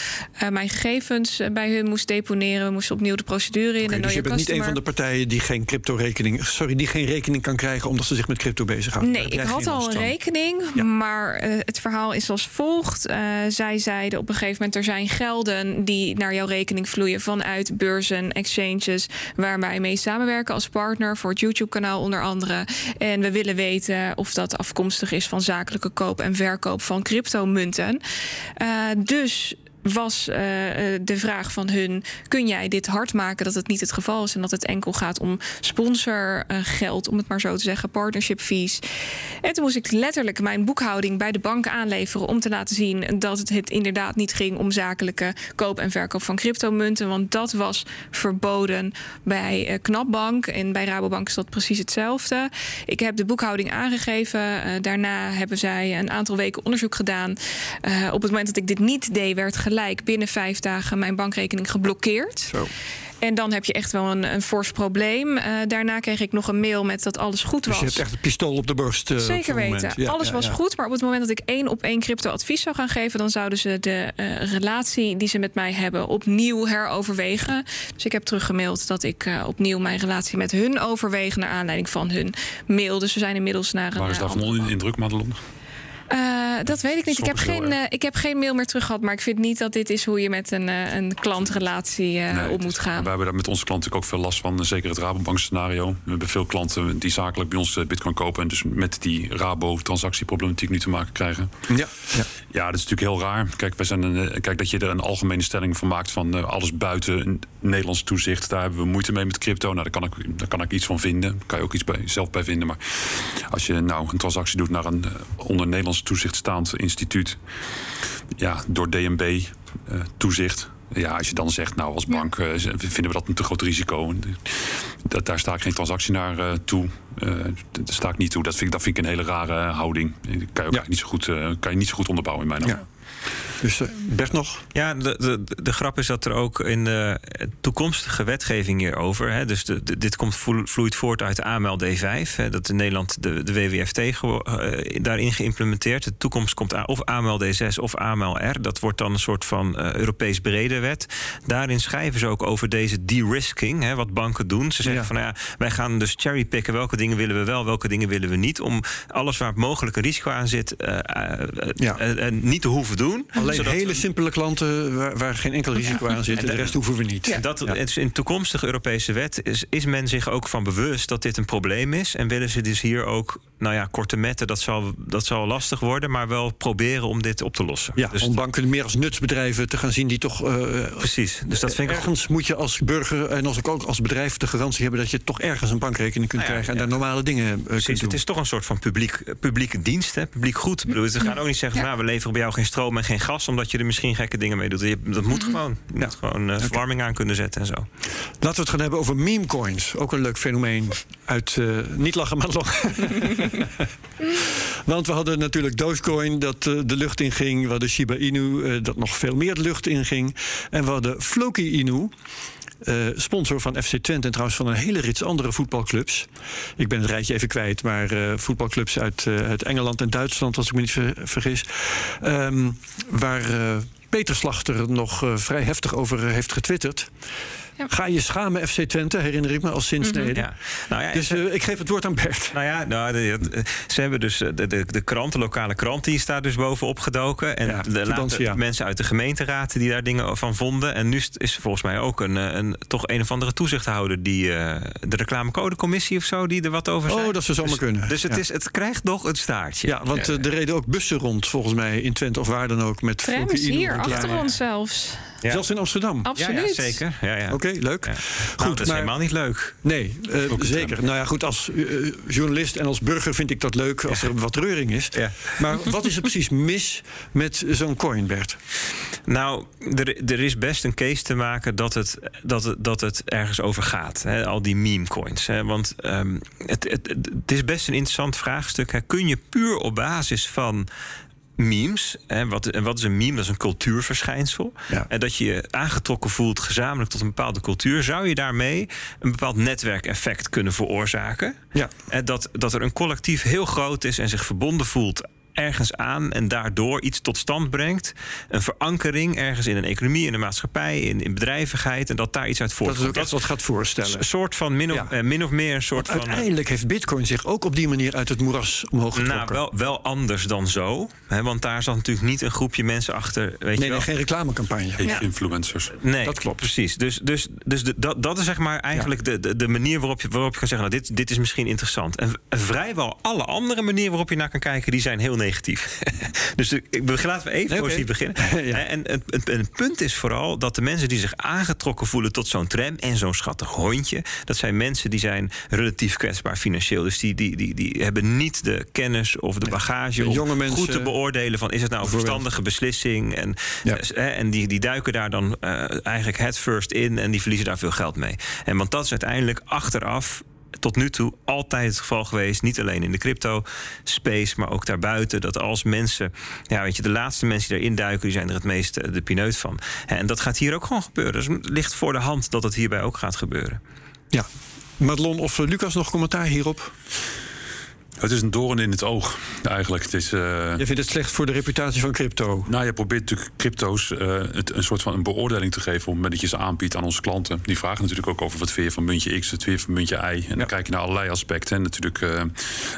mijn gegevens bij hun moest deponeren. We moesten opnieuw de procedure in. Okay, dus je bent niet een van de partijen die geen crypto-rekening. Sorry, die geen rekening kan krijgen omdat ze zich met crypto bezighouden. Nee, ik had al een rekening. Ja. Maar het verhaal is als volgt. zij zeiden op een gegeven moment: er zijn gelden die naar jouw rekening vloeien vanuit beurzen, exchanges, waar wij mee samenwerken als partner voor het YouTube-kanaal onder andere. En we willen weten of dat afkomstig is van zakelijke koop en verkoop van cryptomunten. Uh, dus was uh, de vraag van hun: kun jij dit hard maken dat het niet het geval is en dat het enkel gaat om sponsorgeld, uh, om het maar zo te zeggen, partnership fees. En toen moest ik letterlijk mijn boekhouding bij de bank aanleveren om te laten zien dat het, het inderdaad niet ging om zakelijke koop en verkoop van cryptomunten, want dat was verboden bij uh, Knapbank en bij Rabobank is dat precies hetzelfde. Ik heb de boekhouding aangegeven. daarna hebben zij een aantal weken onderzoek gedaan. op het moment dat ik dit niet deed, werd gelijk binnen vijf dagen mijn bankrekening geblokkeerd. Zo. En dan heb je echt wel een, een fors probleem. Uh, daarna kreeg ik nog een mail met dat alles goed was. Dus je hebt echt een pistool op de borst. Uh, Zeker weten. Ja, alles ja, was ja. goed. Maar op het moment dat ik één op één crypto advies zou gaan geven, dan zouden ze de uh, relatie die ze met mij hebben opnieuw heroverwegen. Dus ik heb teruggemaild dat ik opnieuw mijn relatie met hun overweeg naar aanleiding van hun mail. Dus we zijn inmiddels naar een. Waar is daarvan onder indruk, Madelon? Uh, dat weet ik niet. Ik heb, geen, uh, ik heb geen mail meer terug gehad. Maar ik vind niet dat dit is hoe je met een, uh, een klantrelatie nee, om moet gaan. We hebben daar met onze klanten ook veel last van. Zeker het Rabobank scenario. We hebben veel klanten die zakelijk bij ons bitcoin kopen. En dus met die Rabo-transactieproblematiek nu te maken krijgen. Ja, ja. ja dat is natuurlijk heel raar. Kijk, wij zijn een, kijk dat je er een algemene stelling van maakt van alles buiten Nederlands toezicht. Daar hebben we moeite mee met crypto. Nou, daar kan ik, daar kan ik iets van vinden. Daar kan je ook iets bij, zelf bij vinden. Maar als je nou een transactie doet naar een onder Nederlands toezichtstaand instituut. Ja, door DNB uh, toezicht. Ja, als je dan zegt, nou als bank uh, vinden we dat een te groot risico. Dat, daar sta ik geen transactie naar uh, toe. Uh, daar sta ik niet toe. Dat vind ik, dat vind ik een hele rare houding. Kan je, ook ja. niet, zo goed, kan je niet zo goed onderbouwen in mijn ogen. Ja. Dus uh, Bert nog? Ja, de, de, de grap is dat er ook in de toekomstige wetgeving hierover... Hè, dus de, de, dit komt vloeit voort uit de AML D5... Hè, dat in Nederland de, de WWFT ge, uh, daarin geïmplementeerd. De toekomst komt of AML D6 of AML R. Dat wordt dan een soort van uh, Europees brede wet. Daarin schrijven ze ook over deze de-risking, hè, wat banken doen. Ze zeggen ja. van, nou ja, wij gaan dus cherrypicken... welke dingen willen we wel, welke dingen willen we niet... om alles waar mogelijk een risico aan zit ja. niet te hoeven doen... Alleen hele simpele klanten waar, waar geen enkel risico ja. aan zit. En de rest hoeven we niet. Ja. Dat, ja. In toekomstige Europese wet is, is men zich ook van bewust dat dit een probleem is. En willen ze dus hier ook nou ja, korte metten, dat zal, dat zal lastig worden, maar wel proberen om dit op te lossen. Ja, dus om banken meer als nutsbedrijven te gaan zien die toch. Uh, Precies. Dus dat vind ik ergens moet je als burger en als ook als bedrijf de garantie hebben dat je toch ergens een bankrekening kunt nou ja, krijgen en daar normale dingen uh, Precies, kunt doen. Het is toch een soort van publiek, publieke dienst, hè? publiek goed. Bedoel, ze gaan ook niet zeggen, nou, we leveren bij jou geen stroom en geen gas, omdat je er misschien gekke dingen mee doet. Dat moet gewoon. Je moet gewoon uh, verwarming aan kunnen zetten en zo. Laten we het gaan hebben over meme coins. Ook een leuk fenomeen uit niet lachen, maar lachen. Want we hadden natuurlijk Dogecoin dat uh, de lucht in ging. We hadden Shiba Inu dat nog veel meer de lucht in ging. En we hadden Floki Inu. Uh, sponsor van FC Twente en trouwens van een hele rits andere voetbalclubs. Ik ben het rijtje even kwijt, maar uh, voetbalclubs uit, uh, uit Engeland en Duitsland, als ik me niet ver, vergis. Um, waar Peter Slachter nog vrij heftig over heeft getwitterd. Ja. Ga je schamen, FC Twente, herinner ik me als zinsnede. Mm -hmm. nou ja, dus uh, ik geef het woord aan Bert. Nou ja, nou, de, ze hebben dus de, de, de krant, de lokale krant, die staat dus bovenop gedoken. En ja, de later mensen uit de gemeenteraad die daar dingen van vonden. En nu is volgens mij ook een, een toch een of andere toezichthouder die uh, de reclamecodecommissie of zo, die er wat over zei. Oh, dat zou zomaar dus, kunnen. Dus het, is, het krijgt nog een staartje. Ja, want uh, er reden ook bussen rond, volgens mij, in Twente of waar dan ook. Met Trams hier, achter ons zelfs. Ja. Zelfs in Amsterdam? Absoluut. Ja, zeker. Ja, ja. Oké, okay, leuk. Ja. Goed, nou, dat is maar, helemaal niet leuk. Nee, uh, zeker. Nou ja, goed, als uh, journalist en als burger vind ik dat leuk als er wat reuring is. Maar wat is er precies mis met zo'n coin, Bert? Nou, er, er, is best een case te maken dat het, dat het, dat het ergens over gaat. Hè? Al die meme coins. Hè? Want um, het, het, het, is best een interessant vraagstuk. Hè? Kun je puur op basis van memes. En wat, en wat is een meme? Dat is een cultuurverschijnsel. Ja. En dat je je aangetrokken voelt gezamenlijk tot een bepaalde cultuur. Zou je daarmee een bepaald netwerkeffect kunnen veroorzaken? Ja. En dat, dat er een collectief heel groot is en zich verbonden voelt ergens aan en daardoor iets tot stand brengt. Een verankering ergens in een economie, in de maatschappij, in, in bedrijvigheid. En dat daar iets uit Dat voortkomt. is ook echt wat gaat voorstellen. een soort van min of, Ja. eh, min of meer een soort van. eh, Uiteindelijk heeft Bitcoin zich ook op die manier uit het moeras omhoog getrokken. nou, wel, wel anders dan zo. Hè, want daar zat natuurlijk niet een groepje mensen achter. Weet nee, je nee, wel. geen reclamecampagne. Ja. Influencers. Nee, Dat klopt. Precies. Dus, dus, dus de, dat, dat is zeg maar eigenlijk de, de, de manier waarop je, waarop je kan zeggen: nou, dit, dit is misschien interessant. En, en vrijwel alle andere manieren waarop je naar kan kijken, die zijn heel negatief. dus de- ik be- laten we even oké. positief beginnen. Ja. En het, punt is vooral dat de mensen die zich aangetrokken voelen tot zo'n tram en zo'n schattig hondje, dat zijn mensen die zijn relatief kwetsbaar financieel. Dus die, die, die, die hebben niet de kennis of de bagage De om jonge goed mensen- te beoordelen van is het nou een verstandige beslissing. En, Ja. eh, en die, die duiken daar dan eh, eigenlijk head first in en die verliezen daar veel geld mee. En want dat is uiteindelijk achteraf tot nu toe altijd het geval geweest. Niet alleen in de crypto space, maar ook daarbuiten. Dat als mensen, ja, weet je, de laatste mensen die erin duiken, die zijn er het meest eh, de pineut van. En dat gaat hier ook gewoon gebeuren. Dus het ligt voor de hand dat het hierbij ook gaat gebeuren. Ja. Madelon of eh, Lucas nog commentaar hierop? Het is een doorn in het oog, eigenlijk. Het is, eh, Je vindt het slecht voor de reputatie van crypto? Nou, je probeert natuurlijk crypto's eh, het, een soort van een beoordeling te geven op het moment dat je ze aanbiedt aan onze klanten. Die vragen natuurlijk ook over wat je van muntje X, wat je van muntje Y. En Ja. dan kijk je naar allerlei aspecten. En natuurlijk, eh,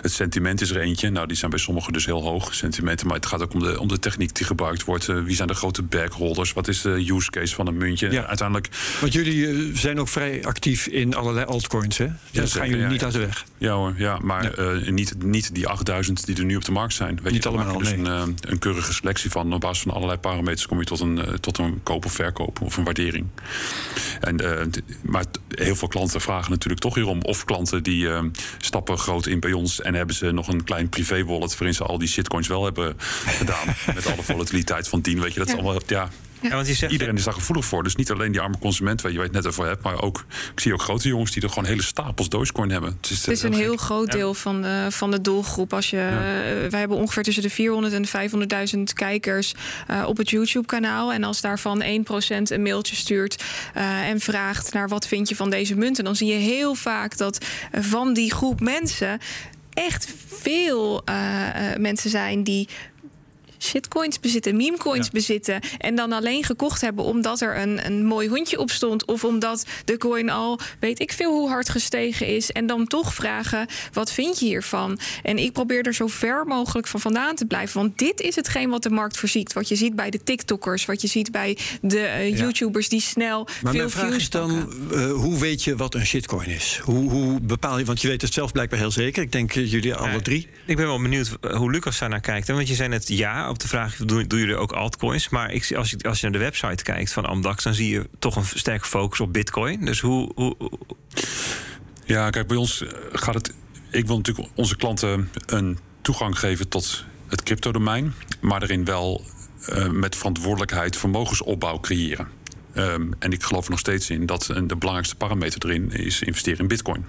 het sentiment is er eentje. Nou, die zijn bij sommigen dus heel hoog, sentimenten. Maar het gaat ook om de, om de techniek die gebruikt wordt. Wie zijn de grote backholders? Wat is de use case van een muntje? Ja. Uiteindelijk, Want jullie zijn ook vrij actief in allerlei altcoins, hè? Dat gaan zeker, jullie ja, niet ja. uit de weg. ja hoor, ja, maar eh, niet, niet die 8000 die er nu op de markt zijn. Weet Niet je, allemaal, dus nee. een, eh, een keurige selectie van. Op basis van allerlei parameters kom je tot een, eh, tot een koop of verkoop of een waardering. En, eh, maar t- heel veel klanten vragen natuurlijk toch hierom. Of klanten die stappen groot in bij ons en hebben ze nog een klein privé wallet waarin ze al die shitcoins wel hebben gedaan. met alle volatiliteit van 10. Weet je, dat is allemaal. Ja, Ja, want je zegt, Iedereen is daar gevoelig voor. Dus niet alleen die arme consument waar je het net over hebt. Maar ook, ik zie ook grote jongens die er gewoon hele stapels Dogecoin hebben. Het is, Het is een heel groot deel van de, van de doelgroep. Als je, eh, wij hebben ongeveer tussen de 400 en de 500.000 kijkers eh, op het YouTube-kanaal. En als daarvan 1% een mailtje stuurt eh, en vraagt naar wat vind je van deze munten, dan zie je heel vaak dat van die groep mensen echt veel eh, eh, mensen zijn die shitcoins bezitten, memecoins Ja. bezitten. En dan alleen gekocht hebben omdat er een, een mooi hondje op stond. Of omdat de coin al weet ik veel hoe hard gestegen is. En dan toch vragen: wat vind je hiervan? En ik probeer er zo ver mogelijk van vandaan te blijven. Want dit is hetgeen wat de markt voorziet. Wat je ziet bij de TikTokkers, wat je ziet bij de eh, YouTubers die snel Maar veel mijn vraag views is dan, eh, hoe weet je wat een shitcoin is? Hoe, hoe bepaal je, want je weet het zelf blijkbaar heel zeker. Ik denk eh, jullie alle drie. Ik ben wel benieuwd hoe Lucas daar naar kijkt. hè. Want je zei net ja op de vraag: doen, doen jullie ook altcoins? Maar ik, als, je, als je naar de website kijkt van Amdax, dan zie je toch een sterke focus op Bitcoin. Dus hoe. hoe Ja, kijk, bij ons eh, gaat het. Ik wil natuurlijk onze klanten een toegang geven tot het cryptodomein, maar daarin wel eh, met verantwoordelijkheid vermogensopbouw creëren. Ehm, en ik geloof er nog steeds in dat de belangrijkste parameter erin is investeren in Bitcoin.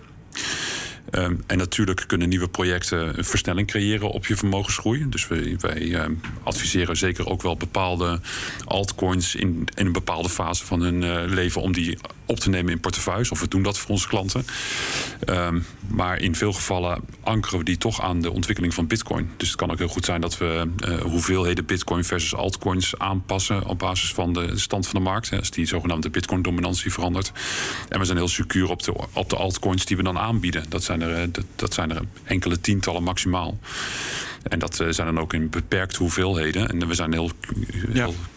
Ehm, en natuurlijk kunnen nieuwe projecten een versnelling creëren op je vermogensgroei. Dus wij, wij ehm, adviseren zeker ook wel bepaalde altcoins in, in een bepaalde fase van hun eh, leven om die op te nemen in portefeuilles. Of we doen dat voor onze klanten. Ehm, maar in veel gevallen ankeren we die toch aan de ontwikkeling van Bitcoin. Dus het kan ook heel goed zijn dat we eh, hoeveelheden Bitcoin versus altcoins aanpassen op basis van de stand van de markt. Als die zogenaamde Bitcoin-dominantie verandert. En we zijn heel secuur op de, op de altcoins die we dan aanbieden. Dat zijn er, eh, dat, dat zijn er enkele tientallen maximaal. En dat eh, zijn dan ook in beperkte hoeveelheden. En we zijn heel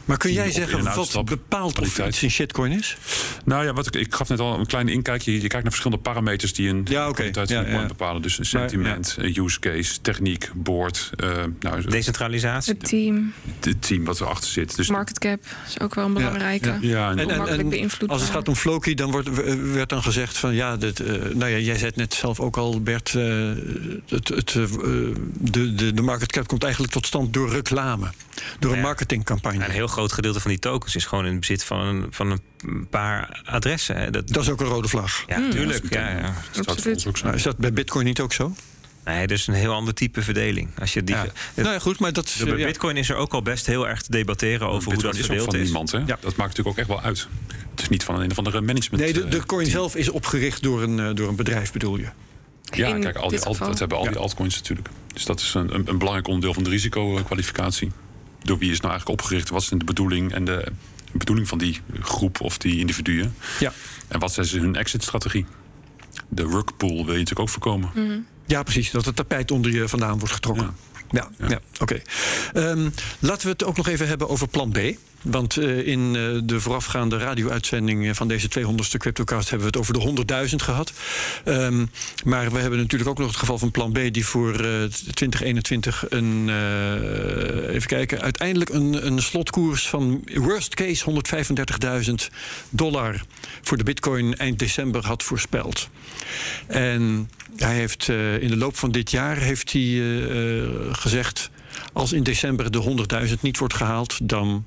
Maar kun jij zeggen en wat bepaalt of iets een shitcoin is? Nou ja, wat ik, ik gaf net al een klein inkijkje. Je kijkt naar verschillende parameters die een Ja, kwaliteit van Ja, ja. bepalen. Dus een sentiment, eh, use case, techniek, board. eh nou, het Decentralisatie. Het team, team wat erachter zit. Dus market cap is ook wel een belangrijke. ja. ja, en, En, en, makkelijk en beïnvloedbaar. als het gaat om Floki, dan wordt, werd dan gezegd van ja, dit, eh, nou ja, jij zei het net zelf ook al, Bert. eh, het, het, de, de, de market cap komt eigenlijk tot stand door reclame, door een Ja. marketingcampagne. Een heel groot gedeelte van die tokens is gewoon in bezit van een, van een paar adressen. Hè. Dat, Dat is ook een rode vlag. ja, tuurlijk. Ja, ja. dat Absoluut. Nou, is dat bij Bitcoin niet ook zo? Nee, dus een heel ander type verdeling. Als je die, Ja. Nou ja, goed, maar dat is... de ja. Bitcoin is er ook al best heel erg te debatteren over hoe Bitcoin dat is ook verdeeld van is. niemand, hè? Ja. Dat maakt natuurlijk ook echt wel uit. Het is niet van een of andere management. Nee, de, de eh, coin team. zelf is opgericht door een, eh, door een bedrijf, bedoel je? Ja, In kijk, al die geval. dat hebben al die altcoins natuurlijk. Dus dat is een, een, een belangrijk onderdeel van de risicokwalificatie. Door wie is nou eigenlijk opgericht? Wat is de bedoeling en de bedoeling van die groep of die individuen? Ja. En wat is hun exit-strategie? De rugpool wil je natuurlijk ook voorkomen. Ja, precies. Dat het tapijt onder je vandaan wordt getrokken. Ja, ja. oké. Ehm, laten we het ook nog even hebben over plan B. Want eh, in eh, de voorafgaande radio-uitzending van deze 200ste CryptoCast hebben we het over de 100.000 gehad. Ehm, maar we hebben natuurlijk ook nog het geval van plan B, die voor eh, 2021 een, even kijken, uiteindelijk een, een slotkoers van worst case 135.000 dollar voor de Bitcoin eind december had voorspeld. En hij heeft eh, in de loop van dit jaar heeft hij, eh, eh, gezegd: als in december de 100.000 niet wordt gehaald, dan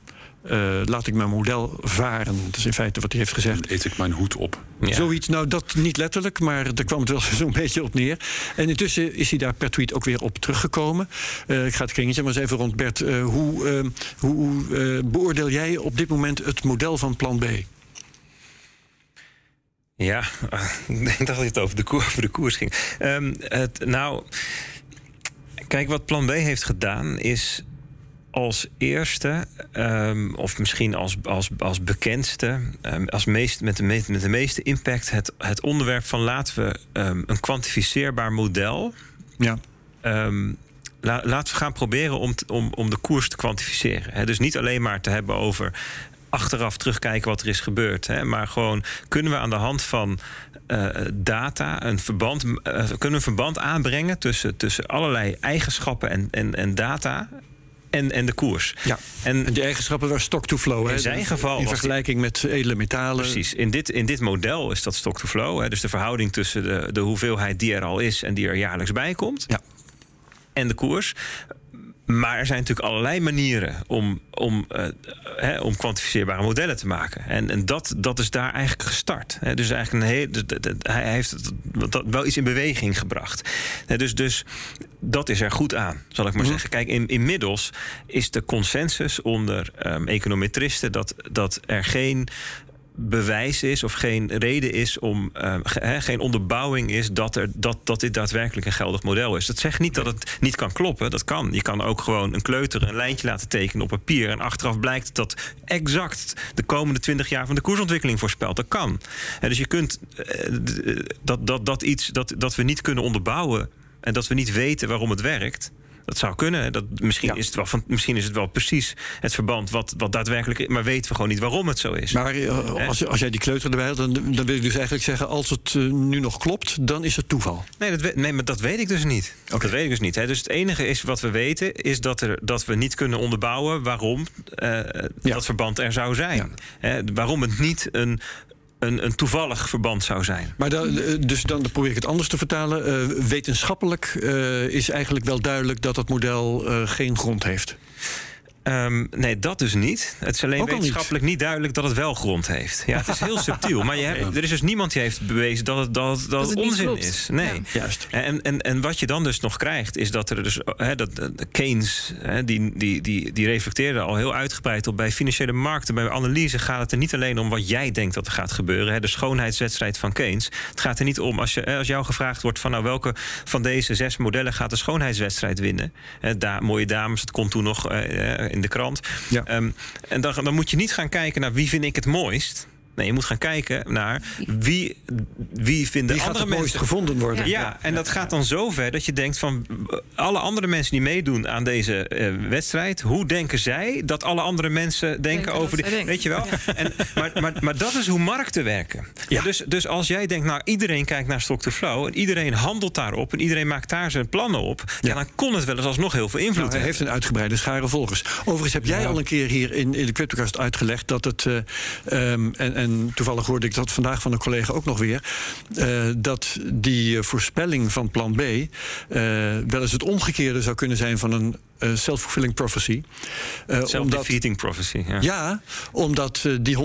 laat ik mijn model varen. Dat is in feite wat hij heeft gezegd. Dan eet ik mijn hoed op. Ja. Zoiets, nou dat niet letterlijk, maar daar kwam het wel zo'n beetje op neer. En intussen is hij daar per tweet ook weer op teruggekomen. Eh, ik ga het kringetje maar eens even rond, Bert. Hoe hoe beoordeel jij op dit moment het model van plan B? Ja, ik dacht dat het over de, koer, over de koers ging. Ehm, het, nou, kijk, wat Plan B heeft gedaan is als eerste, ehm, of misschien als, als, als bekendste, ehm, als meest, met, de meest, met de meeste impact, het, het onderwerp van laten we een kwantificeerbaar model Ja, la- laten we gaan proberen om, t- om, om de koers te kwantificeren. Dus niet alleen maar te hebben over achteraf terugkijken wat er is gebeurd. Hè, maar gewoon kunnen we aan de hand van eh, data een verband, eh, kunnen we een verband aanbrengen tussen, tussen allerlei eigenschappen en, en, en data. En, en de koers. ja. En En die eigenschappen waren stock to flow. In zijn geval In vergelijking met edele metalen. Precies. In dit, in dit model is dat stock to flow. Hè, dus de verhouding tussen de, de hoeveelheid die er al is en die er jaarlijks bij komt. Ja. En de koers. Maar er zijn natuurlijk allerlei manieren om, om, eh, om kwantificeerbare modellen te maken. En, en dat, dat is daar eigenlijk gestart. Dus eigenlijk een heel, hij heeft dat wel iets in beweging gebracht. Dus, dus dat is er goed aan, zal ik maar Mhm. zeggen. Kijk, in, inmiddels is de consensus onder ehm, econometristen dat, dat er geen bewijs is of geen reden is om hè, geen onderbouwing is dat, er, dat, dat dit daadwerkelijk een geldig model is. Dat zegt niet dat het niet kan kloppen. Dat kan. Je kan ook gewoon een kleuter een lijntje laten tekenen op papier. En achteraf blijkt dat exact de komende twintig jaar van de koersontwikkeling voorspelt. Dat kan. En dus je kunt eh, dat, dat, dat iets dat, dat we niet kunnen onderbouwen en dat we niet weten waarom het werkt. Dat zou kunnen. Dat, misschien, Ja. is het wel van, misschien is het wel precies het verband wat, wat daadwerkelijk is. Maar weten we gewoon niet waarom het zo is. Maar eh, als, je- als jij die kleuter erbij had, dan, dan wil ik dus eigenlijk zeggen... als het eh, nu nog klopt, dan is het toeval. Nee, dat, nee, maar dat weet ik dus niet. Oké. Dat weet ik dus niet. Hè. Dus het enige is wat we weten, is dat, er, dat we niet kunnen onderbouwen waarom eh, dat verband er zou zijn. Hè, waarom het niet een, een, een toevallig verband zou zijn. Maar dan, eh, dus dan probeer ik het anders te vertalen. Eh, wetenschappelijk eh, is eigenlijk wel duidelijk dat dat model geen grond heeft. Ehm, nee, dat dus niet. Het is alleen Ook al niet. wetenschappelijk niet. duidelijk dat het wel grond heeft. Ja, het is heel subtiel. Maar je hebt, er is dus niemand die heeft bewezen dat het, dat, het- dat het het onzin is. Nee. Ja. Juist. En, en, en wat je dan dus nog krijgt, is dat er dus. Hè, dat, de Keynes, hè, die, die, die, die reflecteerde al heel uitgebreid op. Bij financiële markten, bij analyse gaat het er niet alleen om wat jij denkt dat er gaat gebeuren. Hè, de schoonheidswedstrijd van Keynes. Het gaat er niet om als, je, als jou gevraagd wordt van nou welke van deze zes modellen gaat de schoonheidswedstrijd winnen. Mooie dames, dat komt toen nog eh, eh, in de krant. Ja. Ehm, en dan, dan moet je niet gaan kijken naar wie vind ik het mooist. Nee, je moet gaan kijken naar wie, wie vinden gaat andere mooist mensen gevonden worden. ja, en dat gaat dan zo ver dat je denkt van alle andere mensen die meedoen aan deze eh, wedstrijd, hoe denken zij dat alle andere mensen denken, over die. denken. Weet je wel? En, maar, maar, maar dat is hoe markten werken. Ja. Dus, dus als jij denkt, nou iedereen kijkt naar stock to flow en iedereen handelt daarop en iedereen maakt daar zijn plannen op, ja. Dan kon het wel eens alsnog heel veel invloed Nou, hij hebben. heeft een uitgebreide schare volgers. Overigens heb jij al een keer hier in, in de Cryptocast uitgelegd dat het. eh, ehm, en, en toevallig hoorde ik dat vandaag van een collega ook nog weer. eh, dat die eh, voorspelling van plan B. eh, wel eens het omgekeerde zou kunnen zijn van een self-fulfilling prophecy. Uh, Self-defeating prophecy. Ja, ja omdat uh, die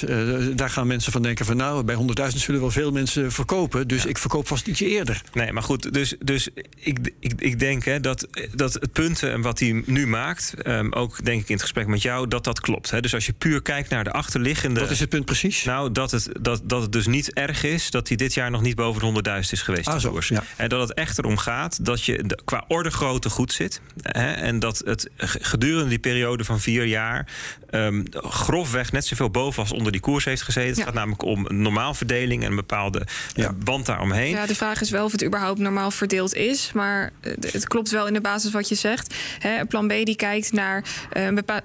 100.000, daar gaan mensen van denken van nou, bij 100.000 zullen wel veel mensen verkopen. Dus ik verkoop vast ietsje eerder. Nee, maar goed, dus, dus ik, ik, ik denk hè, dat, dat het punt wat hij nu maakt, um, ook denk ik in het gesprek met jou, dat dat klopt. Hè. Dus als je puur kijkt naar de achterliggende. Wat is het punt precies? Nou, dat het, dat, dat het dus niet erg is dat hij dit jaar nog niet boven de 100.000 is geweest. Ah, zo, ja. En dat het echt erom gaat dat je qua orde grootte goed zit. En dat het gedurende die periode van vier jaar um, grofweg net zoveel boven als onder die koers heeft gezeten. Ja. Het gaat namelijk om een normaalverdeling en een bepaalde ja. band daaromheen. Ja, de vraag is wel of het überhaupt normaal verdeeld is. Maar het klopt wel in de basis wat je zegt. Hè, plan B die kijkt naar uh, een bepaald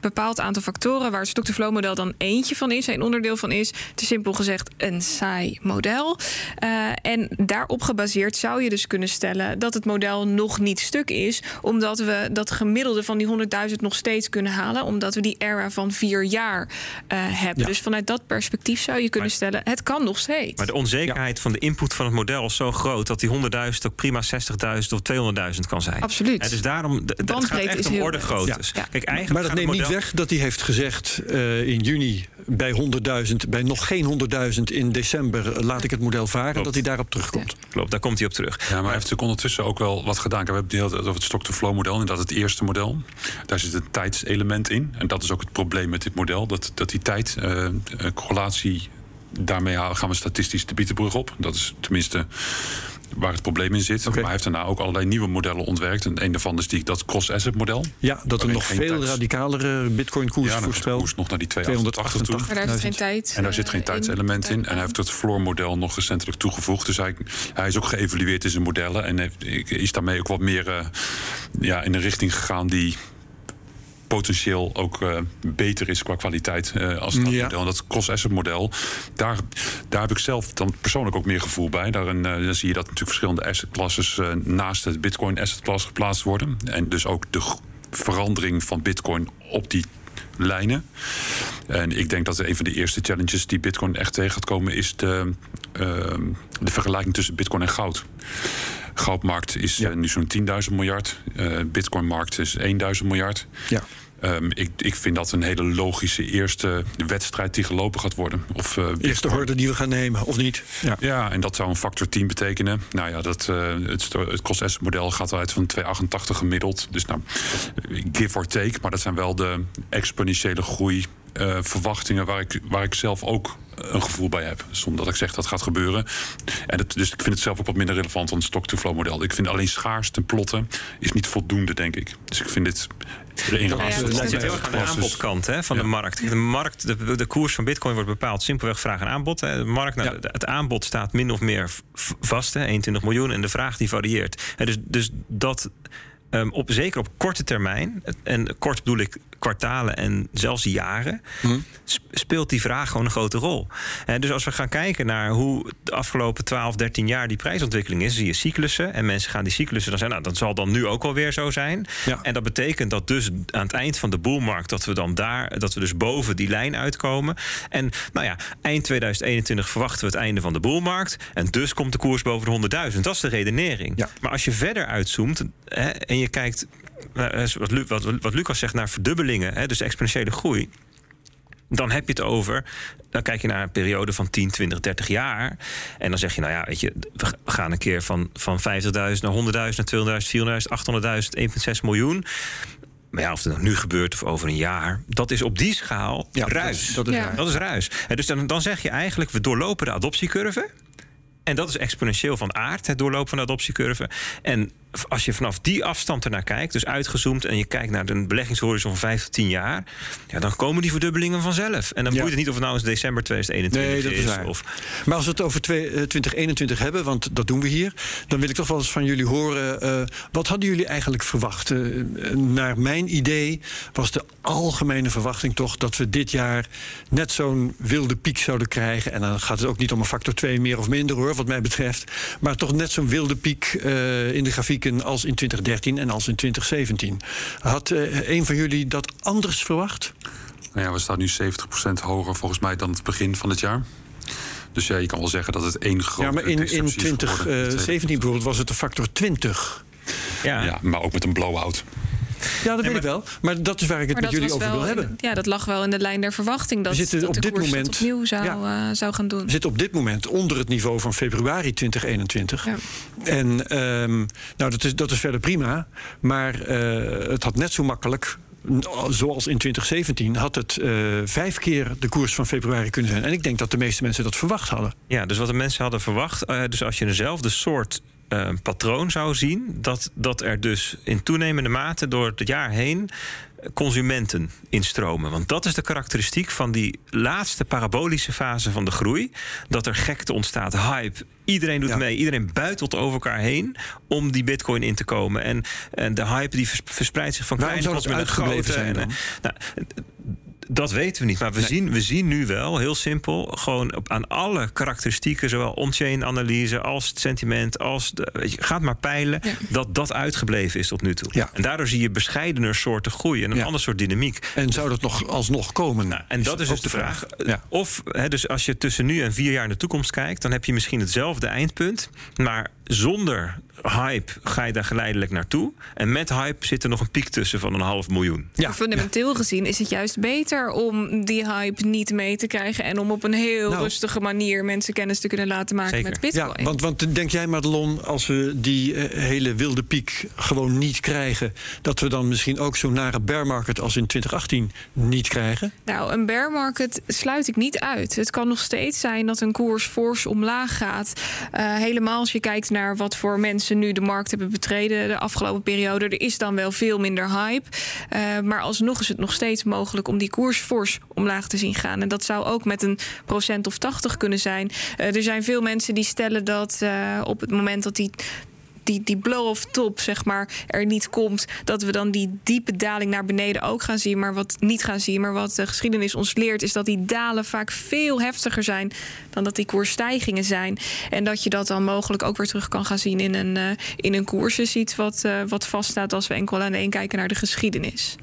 bepaald aantal factoren waar het stock-to-flow-model dan eentje van is, een onderdeel van is. Te simpel gezegd een saai model. Uh, en daarop gebaseerd zou je dus kunnen stellen dat het model nog niet stuk is, omdat we dat gemiddelde van die 100.000 nog steeds kunnen halen, omdat we die era van vier jaar uh, hebben. Ja. Dus vanuit dat perspectief zou je kunnen stellen, het kan nog steeds. Maar de onzekerheid ja. van de input van het model is zo groot dat die 100.000 ook prima 60.000 of 200.000 kan zijn. Absoluut. En dus daarom, het gaat echt om orde groottes. Kijk, eigenlijk maar dat neemt niet weg dat hij heeft gezegd uh, in juni bij 100.000, bij nog geen 100.000 in december laat ik het model varen, Klopt. dat hij daarop terugkomt. Ja. Klopt, daar komt hij op terug. Ja, maar hij heeft natuurlijk ondertussen ook wel wat gedaan. We hebben het over het stock-to-flow model en dat het eerste model. Daar zit een tijdselement in. En dat is ook het probleem met dit model. Dat, dat die tijd, uh, correlatie, daarmee gaan we statistisch de bietenbrug op. Dat is tenminste waar het probleem in zit. Okay. Maar hij heeft daarna ook allerlei nieuwe modellen ontwerkt. En een daarvan is die, dat cross-asset model. Ja, dat een nog veel tijds... radicalere bitcoin-koers ja, voorspelt. koers nog naar die 288 toe. Maar daar zit geen tijd. En daar zit geen tijdselement in. En hij heeft het floor-model nog recentelijk toegevoegd. Dus hij, hij is ook geëvalueerd in zijn modellen. En heeft, is daarmee ook wat meer uh, ja, in een richting gegaan die potentieel ook uh, beter is qua kwaliteit uh, als dat ja. model. En dat cross-asset model, daar, daar heb ik zelf dan persoonlijk ook meer gevoel bij. Daarin uh, dan zie je dat natuurlijk verschillende asset classes naast het Bitcoin asset class geplaatst worden. En dus ook de verandering van Bitcoin op die lijnen. En ik denk dat een van de eerste challenges die Bitcoin echt tegen gaat komen, is de, de vergelijking tussen Bitcoin en goud. Goudmarkt is ja. nu zo'n 10.000 miljard. Uh, Bitcoinmarkt is 1.000 miljard. Ja. Um, ik, ik vind dat een hele logische eerste wedstrijd die gelopen gaat worden. Of, uh, eerste horde die we gaan nemen, of niet? Ja, ja en dat zou een factor 10 betekenen. Nou ja, dat, uh, het, het cost model gaat uit van 2,88 gemiddeld. Dus nou, give or take. Maar dat zijn wel de exponentiële groei uh, verwachtingen waar ik, waar ik zelf ook een gevoel bij heb. Zonder dat ik zeg dat gaat gebeuren. En het, dus ik vind het zelf ook wat minder relevant dan het stock-to-flow model. Ik vind alleen schaars ten plotten is niet voldoende, denk ik. Dus ik vind dit ja, zit heel erg aan de aanbodkant hè, van ja. de markt. De, markt de, de, koers van bitcoin wordt bepaald simpelweg vraag en aanbod. De markt, nou, ja. Het aanbod staat min of meer vast, hè, 21 miljoen. En de vraag die varieert. Dus, dus dat um, op, zeker op korte termijn, en kort bedoel ik kwartalen en zelfs jaren, hm. speelt die vraag gewoon een grote rol. En dus als we gaan kijken naar hoe de afgelopen 12, 13 jaar die prijsontwikkeling is, zie je cyclussen. En mensen gaan die cyclussen dan zeggen, nou, dat zal dan nu ook alweer zo zijn. Ja. En dat betekent dat dus aan het eind van de boelmarkt, dat we dan daar, dat we dus boven die lijn uitkomen. En nou ja, eind 2021 verwachten we het einde van de boelmarkt. En dus komt de koers boven de 100.000. Dat is de redenering. Ja. Maar als je verder uitzoomt hè, en je kijkt wat, wat, wat Lucas zegt, naar verdubbelingen, hè, dus exponentiële groei. Dan heb je het over. Dan kijk je naar een periode van 10, 20, 30 jaar. En dan zeg je, nou ja, weet je, we gaan een keer van, van 50.000 naar 100.000, naar 200.000, 400.000, 800.000, 1,6 miljoen. Maar ja, of het nu gebeurt of over een jaar, dat is op die schaal ja, ruis. Dat is, dat is, ja. dat is ruis. En dus dan, dan zeg je eigenlijk, we doorlopen de adoptiecurve. En dat is exponentieel van aard, het doorlopen van de adoptiecurve. En als je vanaf die afstand ernaar kijkt, dus uitgezoomd en je kijkt naar de beleggingshorizon van 5 tot 10 jaar, ja, dan komen die verdubbelingen vanzelf. En dan ja. boeit het niet of het nou eens december 2021 nee, dat is. is of... Maar als we het over 2021 hebben, want dat doen we hier, dan wil ik toch wel eens van jullie horen. Uh, wat hadden jullie eigenlijk verwacht? Uh, naar mijn idee was de algemene verwachting toch dat we dit jaar net zo'n wilde piek zouden krijgen. En dan gaat het ook niet om een factor 2 meer of minder hoor, wat mij betreft. Maar toch net zo'n wilde piek uh, in de grafiek als in 2013 en als in 2017. Had uh, een van jullie dat anders verwacht? Nou ja, we staan nu 70% hoger volgens mij dan het begin van het jaar. Dus ja, je kan wel zeggen dat het één grote. Ja, maar in, in 2017 bijvoorbeeld was het de factor 20. Ja. Ja, maar ook met een blow-out. Ja, dat weet ik wel. Maar dat is waar ik het met jullie over wil in- hebben. Ja, dat lag wel in de lijn der verwachting dat, We zitten dat op de dit koers moment- opnieuw zou, Ja. eh, zou gaan doen. We zitten op dit moment onder het niveau van februari 2021. Ja. En ehm, nou, dat, is, dat is verder prima. Maar eh, het had net zo makkelijk. Zoals in 2017 had het eh, vijf keer de koers van februari kunnen zijn. En ik denk dat de meeste mensen dat verwacht hadden. Ja, dus wat de mensen hadden verwacht. dus als je dezelfde soort eh, patroon zou zien, dat, dat er dus in toenemende mate door het jaar heen consumenten instromen. Want dat is de karakteristiek van die laatste parabolische fase van de groei. Dat er gekte ontstaat, hype. Iedereen doet Ja. mee, iedereen buitelt over elkaar heen om die bitcoin in te komen. En, en de hype die vers- verspreidt zich van Waarom kleine zou tot met grote. zijn En, eh, nou, dat weten we niet. Maar we, zien, we zien nu wel, heel simpel, gewoon op, aan alle karakteristieken, zowel on-chain analyse als het sentiment, als de, weet je, gaat maar peilen, Ja. dat dat uitgebleven is tot nu toe. Ja. En daardoor zie je bescheidener soorten groei en een Ja. ander soort dynamiek. En zou dat nog alsnog komen? Nou, en dat is dus de vraag. Ja. Of, hè, dus als je tussen nu en vier jaar in de toekomst kijkt, dan heb je misschien hetzelfde eindpunt, maar zonder hype ga je daar geleidelijk naartoe. En met hype zit er nog een piek tussen van een half miljoen. Ja, fundamenteel gezien is het juist beter om die hype niet mee te krijgen en om op een heel Nou. rustige manier mensen kennis te kunnen laten maken Zeker. met Bitcoin. Ja, want, want denk jij, Madelon, als we die eh, hele wilde piek gewoon niet krijgen, dat we dan misschien ook zo'n nare bear market als in 2018 niet krijgen? Nou, een bear market sluit ik niet uit. Het kan nog steeds zijn dat een koers fors omlaag gaat. Eh, helemaal als je kijkt naar wat voor mensen nu de markt hebben betreden de afgelopen periode. Er is dan wel veel minder hype. Eh, maar alsnog is het nog steeds mogelijk om die koers fors omlaag te zien gaan. En dat zou ook met een procent of 80 kunnen zijn. Eh, er zijn veel mensen die stellen dat eh, op het moment dat die die, die blow-off top, zeg maar, er niet komt, dat we dan die diepe daling naar beneden ook gaan zien, maar wat niet gaan zien. Maar wat de geschiedenis ons leert, is dat die dalen vaak veel heftiger zijn dan dat die koersstijgingen zijn. En dat je dat dan mogelijk ook weer terug kan gaan zien in een, eh, in een koers. is iets wat, eh, wat vaststaat als we enkel alleen kijken naar de geschiedenis.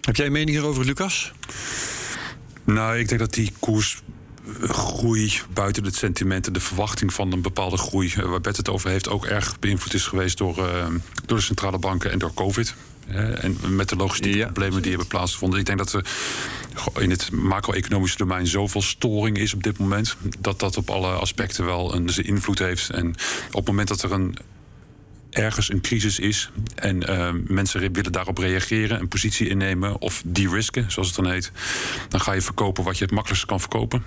Heb jij een mening hierover, Lucas? Nou, ik denk dat die koersgroei buiten het sentiment en de verwachting van een bepaalde groei, eh, waar Bert het over heeft, ook erg beïnvloed is geweest door, eh, door de centrale banken en door COVID. En met de logistieke Ja. problemen die hebben plaatsgevonden. Ik denk dat er in het macro-economische domein zoveel storing is op dit moment. dat dat op alle aspecten wel een invloed heeft. En op het moment dat er een ergens een crisis is en eh, mensen willen daarop reageren, een positie innemen of de-risken, zoals het dan heet, dan ga je verkopen wat je het makkelijkst kan verkopen.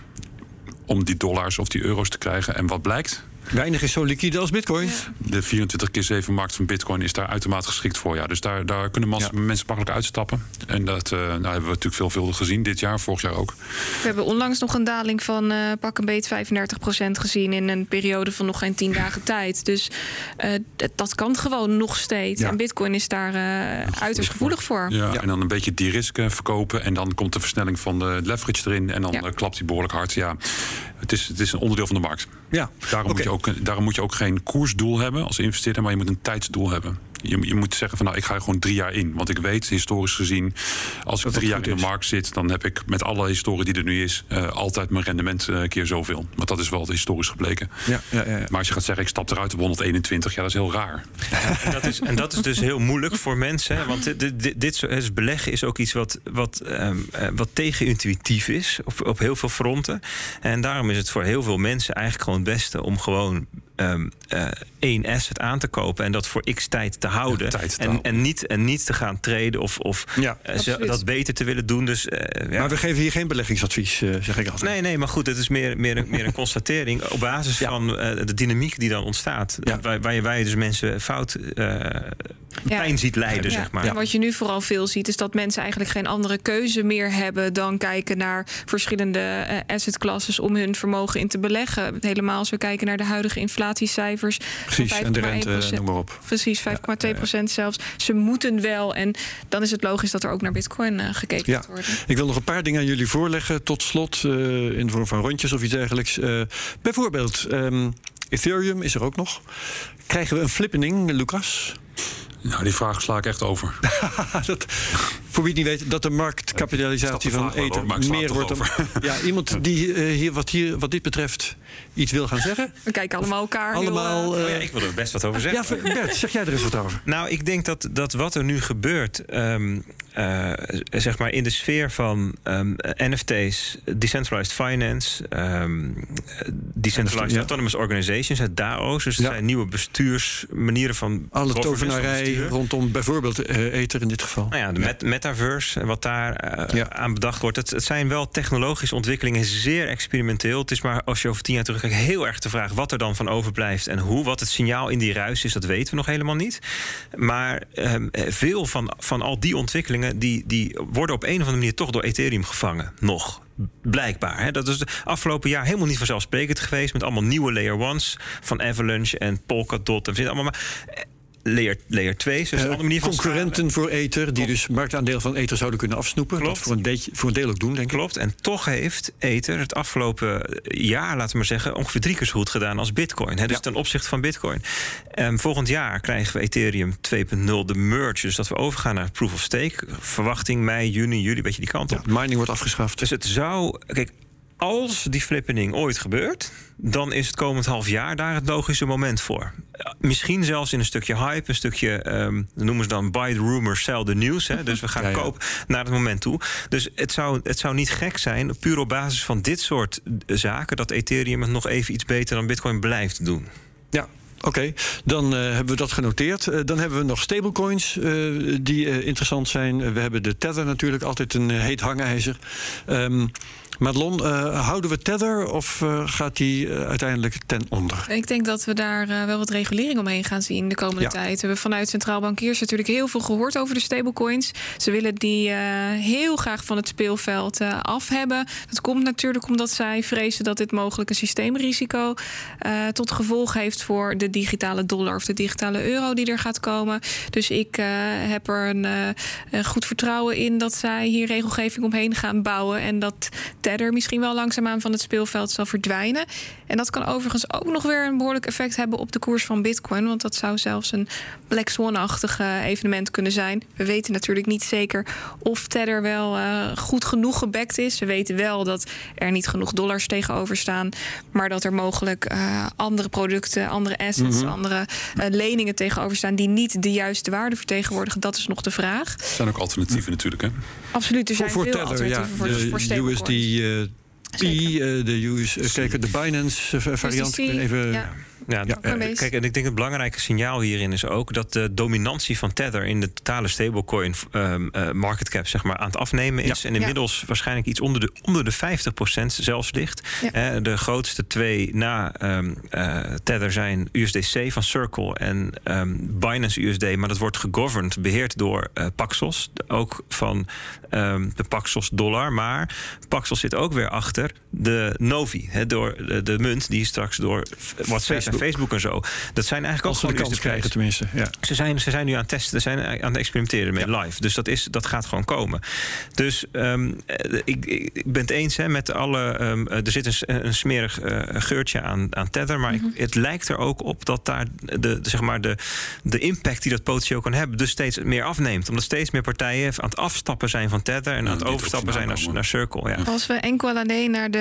Om die dollars of die euro's te krijgen. En wat blijkt? Weinig is zo liquide als bitcoin. De 24 keer 7 markt van Bitcoin is daar uitermate geschikt voor. Ja. Dus daar, daar kunnen mas- Ja. mensen makkelijk uitstappen. En dat eh, nou, hebben we natuurlijk veelvuldig gezien dit jaar, vorig jaar ook. We hebben onlangs nog een daling van eh, pak een beet 35% gezien in een periode van nog geen 10 dagen tijd. Dus eh, d- dat kan gewoon nog steeds. Ja. En Bitcoin is daar eh, uiterst gevoelig voor. Ja, Ja. En dan een beetje die risken verkopen. En dan komt de versnelling van de leverage erin. En dan Ja. klapt die behoorlijk hard. Ja, het is, het is een onderdeel van de markt. Ja, Daarom, moet je ook, daarom moet je ook geen koersdoel hebben als investeerder, maar je moet een tijdsdoel hebben. Je, je moet zeggen van nou, ik ga er gewoon drie jaar in. Want ik weet, historisch gezien, als ik drie jaar in de markt zit, dan heb ik met alle historie die er nu is, eh, altijd mijn rendement eh, keer zoveel. Want dat is wel historisch gebleken. Ja, ja, ja. Maar als je gaat zeggen, ik stap eruit op 121, ja, dat is heel raar. En dat, is, en dat is dus heel moeilijk voor mensen. hè, Want dit, dit, soort- dus beleggen is ook iets wat, wat, ehm, eh, wat tegenintuïtief is. Op, op heel veel fronten. En daarom is het voor heel veel mensen eigenlijk gewoon het beste om gewoon. ehm, eh, één asset aan te kopen en dat voor x tijd te houden. Ja, tijd te en, houden. en, niet, en niet te gaan treden of, of Ja. eh, ze- dat beter te willen doen. Dus, eh, ja. Maar we geven hier geen beleggingsadvies, eh, zeg ik altijd. Nee, nee, maar goed, het is meer, meer, een, meer een constatering op basis Ja. van eh, de dynamiek die dan ontstaat. Ja. Waar, waar, je, waar je dus mensen fout eh pijn ziet lijden, Ja, zeg maar. En wat je nu vooral veel ziet, is dat mensen eigenlijk geen andere keuze meer hebben dan kijken naar verschillende assetclasses om hun vermogen in te beleggen. Helemaal als we kijken naar de huidige inflatiecijfers. Precies, en de rente, 5,1%. noem maar op. Precies, 5,2 procent zelfs. Ze moeten wel. En dan is het logisch dat er ook naar Bitcoin eh, gekeken Ja. worden. Ik wil nog een paar dingen aan jullie voorleggen. Tot slot, eh, in de vorm van rondjes of iets dergelijks. Eh, bijvoorbeeld, ehm, Ethereum is er ook nog. Krijgen we een flippening, Lucas? Nou, die vraag sla ik echt over. dat, voor wie het niet weet, dat de marktkapitalisatie van Ether meer het wordt. Dan, ja, iemand die eh, hier, wat hier wat dit betreft iets wil gaan zeggen. We kijken allemaal elkaar. Allemaal. eh, eh, Oh ja, ik wil er best wat over zeggen. ja, Bert, zeg jij er eens wat over? Nou, ik denk dat, dat wat er nu gebeurt, ehm, eh, zeg maar in de sfeer van ehm, NFT's, decentralized finance, ehm, decentralized ja. autonomous organizations, het DAO's, dus er Ja. zijn nieuwe bestuursmanieren van Alle tovenarij rondom bijvoorbeeld eh, Ether in dit geval. Nou ja, de met- metaverse, en wat daar eh, Ja. aan bedacht wordt. Het, het zijn wel technologische ontwikkelingen, zeer experimenteel. Het is maar als je over tien jaar terugkijkt, heel erg de vraag wat er dan van overblijft en hoe. Wat het signaal in die ruis is, dat weten we nog helemaal niet. Maar ehm, eh, veel van, van al die ontwikkelingen, die, die worden op een of andere manier toch door Ethereum gevangen. Nog. Blijkbaar. Hè. Dat is de afgelopen jaar helemaal niet vanzelfsprekend geweest. Met allemaal nieuwe layer ones van Avalanche en Polkadot. En allemaal maar. Layer, layer 2, dus een Eh, andere manier van concurrenten voor Ether, die dus marktaandeel van Ether zouden kunnen afsnoepen. Klopt. Dat voor een, voor een deel ook doen, denk ik. Klopt. En toch heeft Ether het afgelopen jaar, laten we maar zeggen, ongeveer drie keer zo goed gedaan als Bitcoin. Hè? Dus Ja. ten opzichte van Bitcoin. Ehm, volgend jaar krijgen we Ethereum 2.0, de merge. Dus dat we overgaan naar proof of stake. Verwachting mei, juni, juli, een beetje die kant op. Ja, mining wordt afgeschaft. Dus het zou. Kijk, als die flippening ooit gebeurt, dan is het komend half jaar daar het logische moment voor. Misschien zelfs in een stukje hype, een stukje, ehm, noemen ze dan buy the rumor, sell the news. Hè? Dus we gaan Ja, ja. kopen naar het moment toe. Dus het zou, het zou niet gek zijn, puur op basis van dit soort zaken, dat Ethereum het nog even iets beter dan Bitcoin blijft doen. Ja, oké. Dan eh, hebben we dat genoteerd. Eh, dan hebben we nog stablecoins eh, die eh, interessant zijn. Eh, we hebben de Tether natuurlijk, altijd een eh, heet hangijzer. Ehm Madelon, eh, houden we Tether of eh, gaat die eh, uiteindelijk ten onder? Ik denk dat we daar wel wat regulering omheen gaan zien de komende Ja. tijd. We hebben vanuit Centraal Bankiers natuurlijk heel veel gehoord over de stablecoins. Ze willen die heel graag van het speelveld af hebben. Dat komt natuurlijk omdat zij vrezen dat dit mogelijk een systeemrisico tot gevolg heeft voor de digitale dollar of de digitale euro die er gaat komen. Dus ik heb er een, een goed vertrouwen in dat zij hier regelgeving omheen gaan bouwen. En dat Misschien wel langzaamaan van het speelveld zal verdwijnen. En dat kan overigens ook nog weer een behoorlijk effect hebben op de koers van Bitcoin. Want dat zou zelfs een Black Swan-achtig evenement kunnen zijn. We weten natuurlijk niet zeker of Tether wel eh, goed genoeg gebackt is. We weten wel dat er niet genoeg dollars tegenover staan. Maar dat er mogelijk eh, andere producten, andere assets, andere eh, leningen tegenover staan. die niet de juiste waarde vertegenwoordigen. Dat is nog de vraag. Er zijn ook alternatieven natuurlijk, hè? Absoluut, er zijn voor veel Tether, ja. alternatieven voor, voor De. USD. P, eh, de, US, eh, kijk, de Binance eh, variant. USDC, Ik ben even, ja. Ja, eh, kijk, en ik denk het belangrijke signaal hierin is ook dat de dominantie van Tether in de totale stablecoin ehm, eh, market cap zeg maar, aan het afnemen is. En inmiddels waarschijnlijk iets onder de, onder de 50% zelfs ligt. Ja. De grootste twee na ehm, eh, Tether zijn USDC van Circle en ehm, Binance USD. Maar dat wordt gegoverned, beheerd door Paxos. Ook van de Paxos dollar. Maar Paxos zit ook weer achter de Novi. Door de, de munt die straks door WhatsApp en Facebook. En zo. Dat zijn eigenlijk als ook de gewoon krijgen tenminste. Ja. Ze zijn, ze zijn nu aan het testen, ze zijn aan het experimenteren met live. Dus dat, is, dat gaat gewoon komen. Dus ehm, eh, ik, ik ben het eens hè, met alle. ehm, eh, er zit een, smerig eh, geurtje aan, aan Tether. Maar ik- het lijkt er ook op dat daar de, de, zeg maar de, de impact die dat potentieel kan hebben, dus steeds meer afneemt. Omdat steeds meer partijen aan het afstappen zijn van Tether en Ja, aan het overstappen zijn naar, naar Circle. Ja. Als we enkel alleen naar de,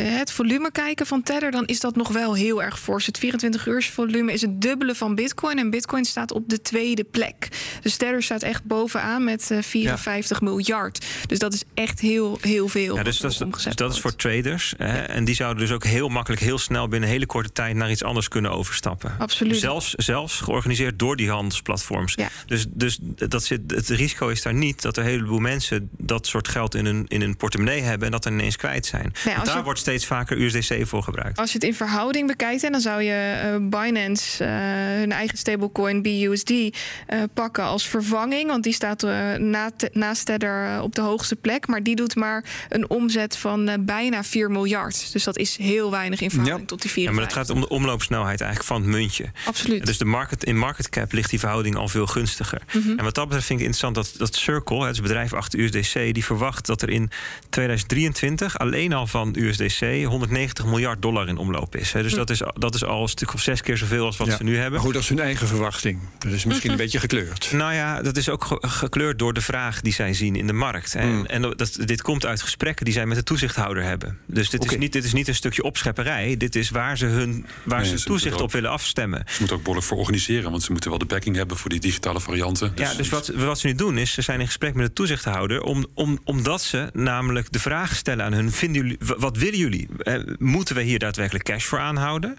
het volume kijken van Tether, dan is dat nog wel heel erg fors. Het 24 uur volume is het dubbele van Bitcoin. En Bitcoin staat op de tweede plek. Dus Tether staat echt bovenaan met eh, 54 miljard. Dus dat is echt heel, heel veel. Ja, dus dat is, dus is voor traders. Hè, En die zouden dus ook heel makkelijk, heel snel binnen een hele korte tijd naar iets anders kunnen overstappen. Absoluut. Zelfs, zelfs georganiseerd door die handelsplatforms. Ja. Dus, dus dat zit, het risico is daar niet dat er een heleboel mensen dat soort geld in hun, in hun portemonnee hebben en dat er ineens kwijt zijn. Als daar je- wordt steeds vaker USDC voor gebruikt. Als je het in verhouding bekijkt, en dan zou je eh, Binance, eh, hun eigen stablecoin BUSD, eh, pakken als vervanging. Want die staat na naast Tether op de hoogste plek. Maar die doet maar een omzet van bijna 4 miljard. Dus dat is heel weinig in verhouding Ja. tot die Ja, 54. maar het gaat om de omloopsnelheid eigenlijk van het muntje. Absoluut. Dus de market, in market cap ligt die verhouding al veel gunstiger. Mhm. En wat dat betreft vind ik interessant dat, dat Circle, het is bedrijf achter USDC, die verwacht dat er in 2023 alleen al van USDC 190 miljard dollar in omloop is. Dus Hm. dat, is, dat is al al een stuk of zes keer zoveel als wat Ja. ze nu hebben. Maar goed, dat is hun eigen verwachting. Dat is misschien een beetje gekleurd. Nou ja, dat is ook ge- gekleurd door de vraag die zij zien in de markt. En, Mm. en dat, dit komt uit gesprekken die zij met de toezichthouder hebben. Dus dit, is, niet, dit is niet een stukje opschepperij. Dit is waar ze hun waar Nee, ze ze toezicht op willen afstemmen. Ze moeten ook behoorlijk voor organiseren, want ze moeten wel de backing hebben voor die digitale varianten. ja, dus wat, wat ze nu doen is, ze zijn in gesprek met de toezichthouder... Om, om, omdat ze namelijk de vraag stellen aan hun... Vinden jullie, wat willen jullie? Eh, moeten we hier daadwerkelijk cash voor aanhouden?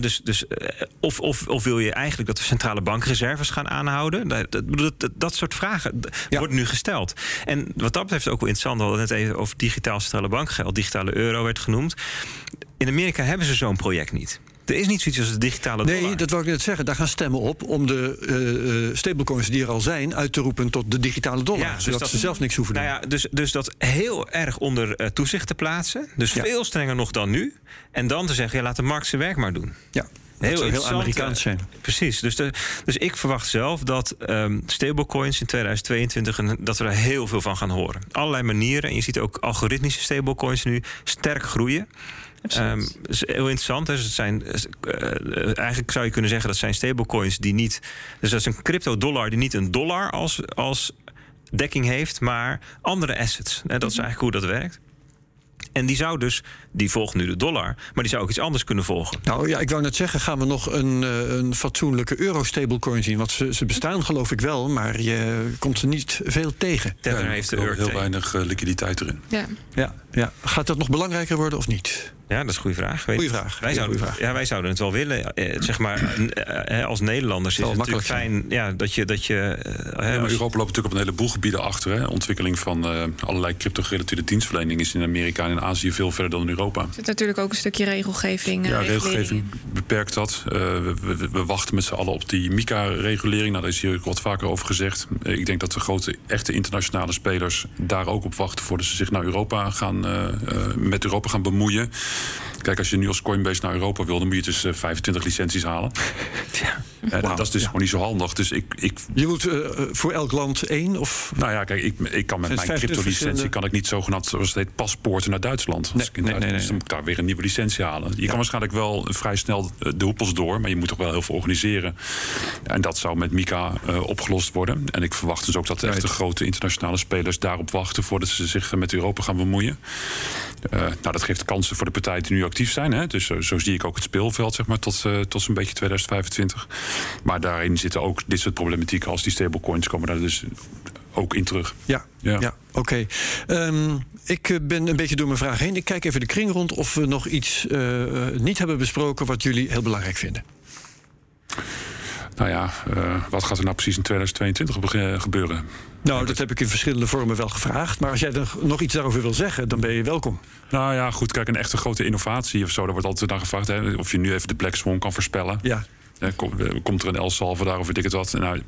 Dus, dus, eh, of, of, of wil je eigenlijk dat de centrale bankreserves gaan aanhouden? Dat, dat, dat, dat- soort vragen Ja. worden nu gesteld. En wat dat betreft ook wel interessant... we hadden het net even over digitaal centrale bankgeld... digitale euro werd genoemd. In Amerika hebben ze zo'n project niet. Er is niet zoiets als de digitale dollar. Nee, dat wou ik net zeggen. Daar gaan stemmen op om de eh, eh, stablecoins die er al zijn uit te roepen tot de digitale dollar. Ja, dus zodat dat- ze zelf niks hoeven te Nou doen. ja, dus, dus dat heel erg onder eh, toezicht te plaatsen. Dus Ja. veel strenger nog dan nu. En dan te zeggen, ja, laat de markt zijn werk maar doen. Ja, dat Heel heel Amerikaans zijn. Precies. Dus, de, dus ik verwacht zelf dat ehm, stablecoins in 2022... en dat we daar heel veel van gaan horen. Allerlei manieren. En je ziet ook algoritmische stablecoins nu sterk groeien. Ehm, dat is heel interessant. Dus het zijn, eh, eigenlijk zou je kunnen zeggen dat zijn stablecoins die niet. Dus dat is een crypto-dollar die niet een dollar als, als dekking heeft, maar andere assets. Hè, dat is eigenlijk hoe dat werkt. En die zou dus, die volgt nu de dollar, maar die zou ook iets anders kunnen volgen. Nou ja, ik wou net zeggen, gaan we nog een, eh, een fatsoenlijke euro-stablecoin zien? Want ze, ze bestaan geloof ik wel, maar je komt ze niet veel tegen. Tether Ja, heeft de heel, weinig eh, liquiditeit erin. Ja. Ja, ja. Gaat dat nog belangrijker worden of niet? Ja, dat is een goede vraag. Weet- Goeie vraag. Wij Ja, zouden, goeie vraag. Ja, wij zouden het wel willen. Eh, zeg maar, eh, eh, als Nederlanders is het natuurlijk fijn ja, dat je. Dat je eh, Ja, Europa loopt natuurlijk op een heleboel gebieden achter. Hè. Ontwikkeling van eh, allerlei crypto-gerelateerde dienstverlening is in Amerika en in Azië veel verder dan in Europa. Er zit natuurlijk ook een stukje regelgeving. eh, Ja, regelgeving in. beperkt dat. Eh, we, we- we wachten met z'n allen op die MICA-regulering. Nou, daar is hier ook wat vaker over gezegd. Ik denk dat de grote, echte internationale spelers daar ook op wachten voordat ze zich naar Europa gaan, eh, eh, met Europa gaan bemoeien. Kijk, als je nu als Coinbase naar Europa wil, dan moet je dus eh, 25 licenties halen. ja. Dat is dus ja. gewoon niet zo handig. Dus ik, ik Je moet eh, voor elk land één of... nou ja, kijk, ik, ik kan met mijn 25 crypto-licentie kan ik niet zogenaamd, zoals het heet, paspoorten naar Duitsland. Nee, ik in nee, Duitsland- nee, Dus dan moet ik daar weer een nieuwe licentie halen. Je kan waarschijnlijk wel vrij snel eh, de hoepels door, maar je moet toch wel heel veel organiseren. En dat zou met Mika eh, opgelost worden. En ik verwacht dus ook dat de echte grote internationale spelers daarop wachten voordat ze zich eh, met Europa gaan bemoeien. Eh, nou, dat geeft kansen voor de partijen die nu actief zijn. Hè? Dus zo, zo zie ik ook het speelveld, zeg maar, tot, eh, tot zo'n beetje 2025. Maar daarin zitten ook dit soort problematieken als die stablecoins komen daar dus ook in terug. Ja, ja. Ja. oké. Ehm, ik eh, ben een beetje door mijn vraag heen. Ik kijk even de kring rond of we nog iets eh, eh, niet hebben besproken... wat jullie heel belangrijk vinden. Nou ja, eh, wat gaat er nou precies in 2022 bege- gebeuren? Nou, dat heb ik in verschillende vormen wel gevraagd. Maar als jij er nog iets daarover wil zeggen, dan ben je welkom. Nou ja, goed, kijk, een echte grote innovatie of zo, daar wordt altijd naar gevraagd. Hè, of je nu even de Black Swan kan voorspellen. Ja, eh, komt er een El Salvador of weet ik het wat? Nou,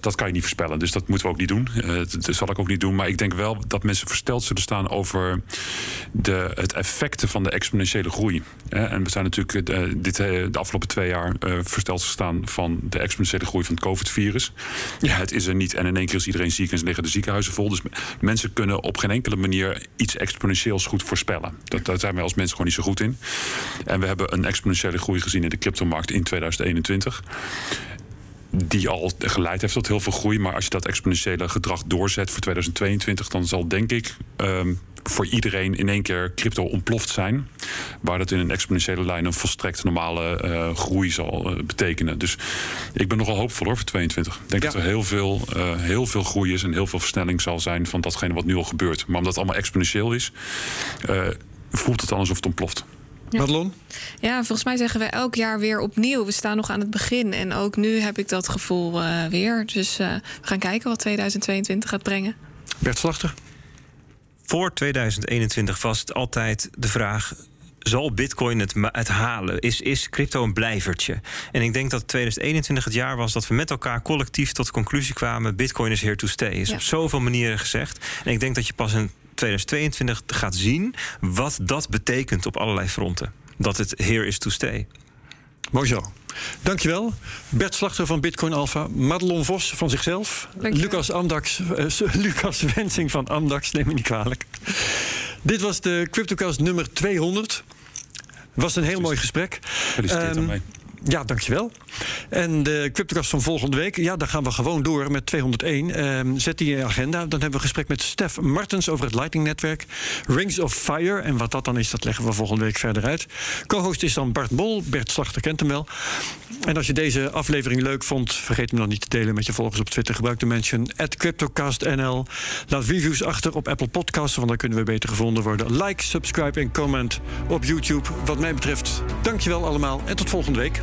dat, kan je niet voorspellen, dus dat moeten we ook niet doen. Eh, dat, zal ik ook niet doen. Maar ik denk wel dat mensen versteld zullen staan over de, het effecten van de exponentiële groei. Hè, en we zijn natuurlijk eh, dit, eh, de afgelopen twee jaar eh, versteld gestaan van de exponentiële groei van het COVID-virus. Ja, het is er niet en in één keer is iedereen ziek en liggen de ziekenhuizen vol. Dus mensen kunnen op geen enkele manier iets exponentieels goed voorspellen. Dat, daar zijn wij als mensen gewoon niet zo goed in. En we hebben een exponentiële groei gezien in de cryptomarkt in 2021 die al geleid heeft tot heel veel groei. Maar als je dat exponentiële gedrag doorzet voor 2022, dan zal denk ik ehm, voor iedereen in één keer crypto ontploft zijn. Waar dat in een exponentiële lijn een volstrekt normale eh, groei zal eh, betekenen. Dus ik ben nogal hoopvol hoor voor 22. Ik denk Ja. dat er heel veel, eh, heel veel groei is en heel veel versnelling zal zijn van datgene wat nu al gebeurt. Maar omdat het allemaal exponentieel is, voelt het dan alsof het ontploft. Ja. Madelon? Ja, volgens mij zeggen we elk jaar weer opnieuw. We staan nog aan het begin. En ook nu heb ik dat gevoel eh, weer. Dus eh, we gaan kijken wat 2022 gaat brengen. Bert Slachter? Voor 2021 was het altijd de vraag. Zal Bitcoin het, het halen? Is, is crypto een blijvertje? En ik denk dat 2021 het jaar was dat we met elkaar collectief tot de conclusie kwamen: Bitcoin is here to stay. Is Ja. op zoveel manieren gezegd. En ik denk dat je pas in 2022 gaat zien wat dat betekent op allerlei fronten. Dat het here is to stay. Mooi zo. Dankjewel. Bert Slachter van Bitcoin Alpha. Madelon Vos van zichzelf. Dankjewel. Lucas, Amdax, eh, Lucas Wensing van Amdax. Neem me niet kwalijk. Dit was de CryptoCast nummer 200. was een heel mooi gesprek. Gefeliciteerd daarmee. Ja, dankjewel. En de Cryptocast van volgende week, ja, daar gaan we gewoon door met 201. Ehm, zet die in je agenda. Dan hebben we een gesprek met Stef Martens over het Lightning-netwerk. Rings of Fire. En wat dat dan is, dat leggen we volgende week verder uit. Co-host is dan Bart Bol. Bert Slachter kent hem wel. En als je deze aflevering leuk vond, vergeet hem dan niet te delen met je volgers op Twitter. Gebruik de mention CryptocastNL. Laat reviews achter op Apple Podcasts, want dan kunnen we beter gevonden worden. Like, subscribe en comment op YouTube. Wat mij betreft, dankjewel allemaal en tot volgende week.